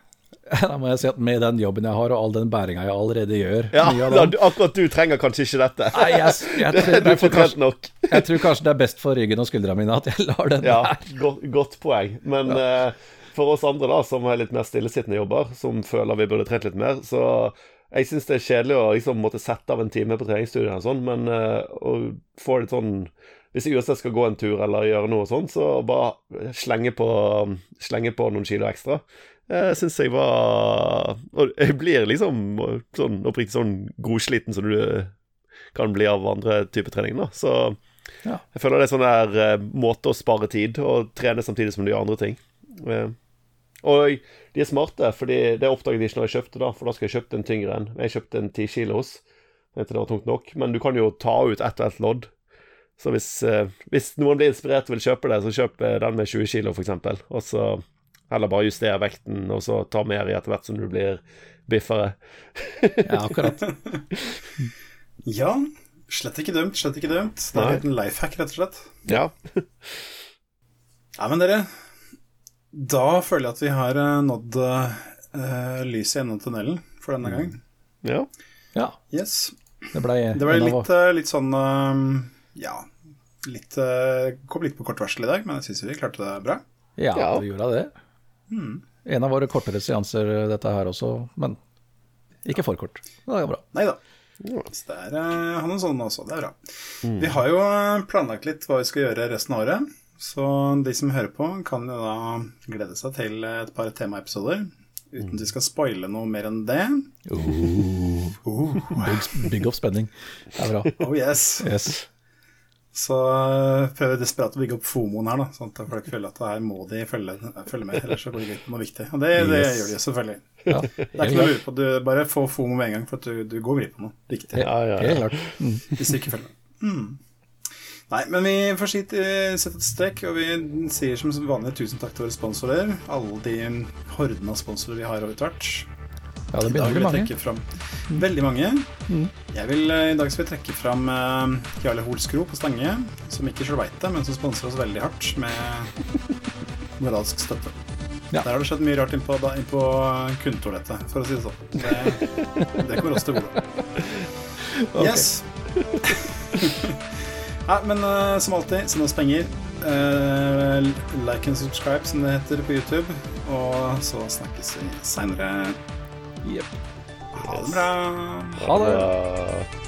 Da må jeg si at med den jobben jeg har, og all den bæringa jeg allerede gjør Ja, den, Akkurat du trenger kanskje ikke dette. Nei, jeg, jeg, jeg, du får trent nok. jeg tror kanskje det er best for ryggen og skuldrene mine at jeg lar den ja, der. Godt, godt poeng. Men ja. uh, for oss andre da, som har litt mer stillesittende jobber, som føler vi burde trent litt mer, så jeg syns det er kjedelig å liksom måtte sette av en time på treningsstudiet og sånn, men uh, å få litt sånn hvis jeg uansett skal gå en tur eller gjøre noe sånt, så bare slenge på, slenge på noen kilo ekstra. Jeg eh, syns jeg var Og jeg blir liksom sånn oppriktig sånn godsliten som du kan bli av andre typer trening, da. Så ja. jeg føler det er sånn der uh, måte å spare tid og trene samtidig som du gjør andre ting. Og de er smarte, fordi det oppdaget de ikke når jeg kjøpte, da, for da skal jeg kjøpt en tyngre en. Jeg kjøpte en 10 kilos. Jeg det var tungt nok. Men du kan jo ta ut ett og ett lodd. Så hvis, hvis, noen blir inspirert og vil kjøpe det, så kjøp den med 20 kilo, f.eks. Og så eller bare justere vekten, og så ta mer i etter hvert som du blir biffere. ja, akkurat. ja, slett ikke dømt, slett ikke dømt. Det er en life hack, rett og slett. Ja. Nei, men dere, da føler jeg at vi har eh, nådd uh, lyset gjennom tunnelen for denne gang. Ja. ja. Yes. Det ble, det ble litt, uh, litt sånn uh, Ja, litt, kom litt på kort varsel i dag, men jeg syns vi klarte det bra. Ja, Ja. vi gjorde det. En av våre kortere seanser, dette her også, men ikke for kort. Det er bra. Nei da. Så det er eh, han er sånn også, det er bra. Vi har jo eh, planlagt litt hva vi skal gjøre resten av året. Så de som hører på, kan jo da glede seg til et par temaepisoder. Uten at vi skal spoile noe mer enn det. Bygg, bygg opp spenning. Det er bra. Oh yes. Yes. Så eh, prøver vi desperat å bygge opp fomoen her, da, sånn at folk føler at her må de følge, følge med. Ellers så går de glipp av noe viktig. Og det, det Yes. gjør de selvfølgelig. Ja, Det er ikke noe å lure på. Du bare få fomo med en gang, for at du, du går glipp av noe viktig. Ja, ja, ja. klart. Mm. Hvis du ikke følger med. Mm. Nei, men vi får si, eh, sette et strekk, og vi sier som vanlig tusen takk til våre sponsorer. Alle de hordene av sponsorer vi har over tvert. Ja, det begynner å bli mange. fram veldig mange. Jeg vil, eh, I dag skal vi trekke fram uh, Jarle Holskro på Stange, som ikke selv veit det, men som sponser oss veldig hardt med moralsk støtte. Ja. Der har det skjedd mye rart innpå, innpå kundetoalettet, for å si det sånn. Det, det kommer oss til gode. Yes. Nei, men uh, som alltid, send oss penger. Uh, like and subscribe, som det heter på YouTube. Og så snakkes vi seinere. Jepp. Ha det bra. Ha det.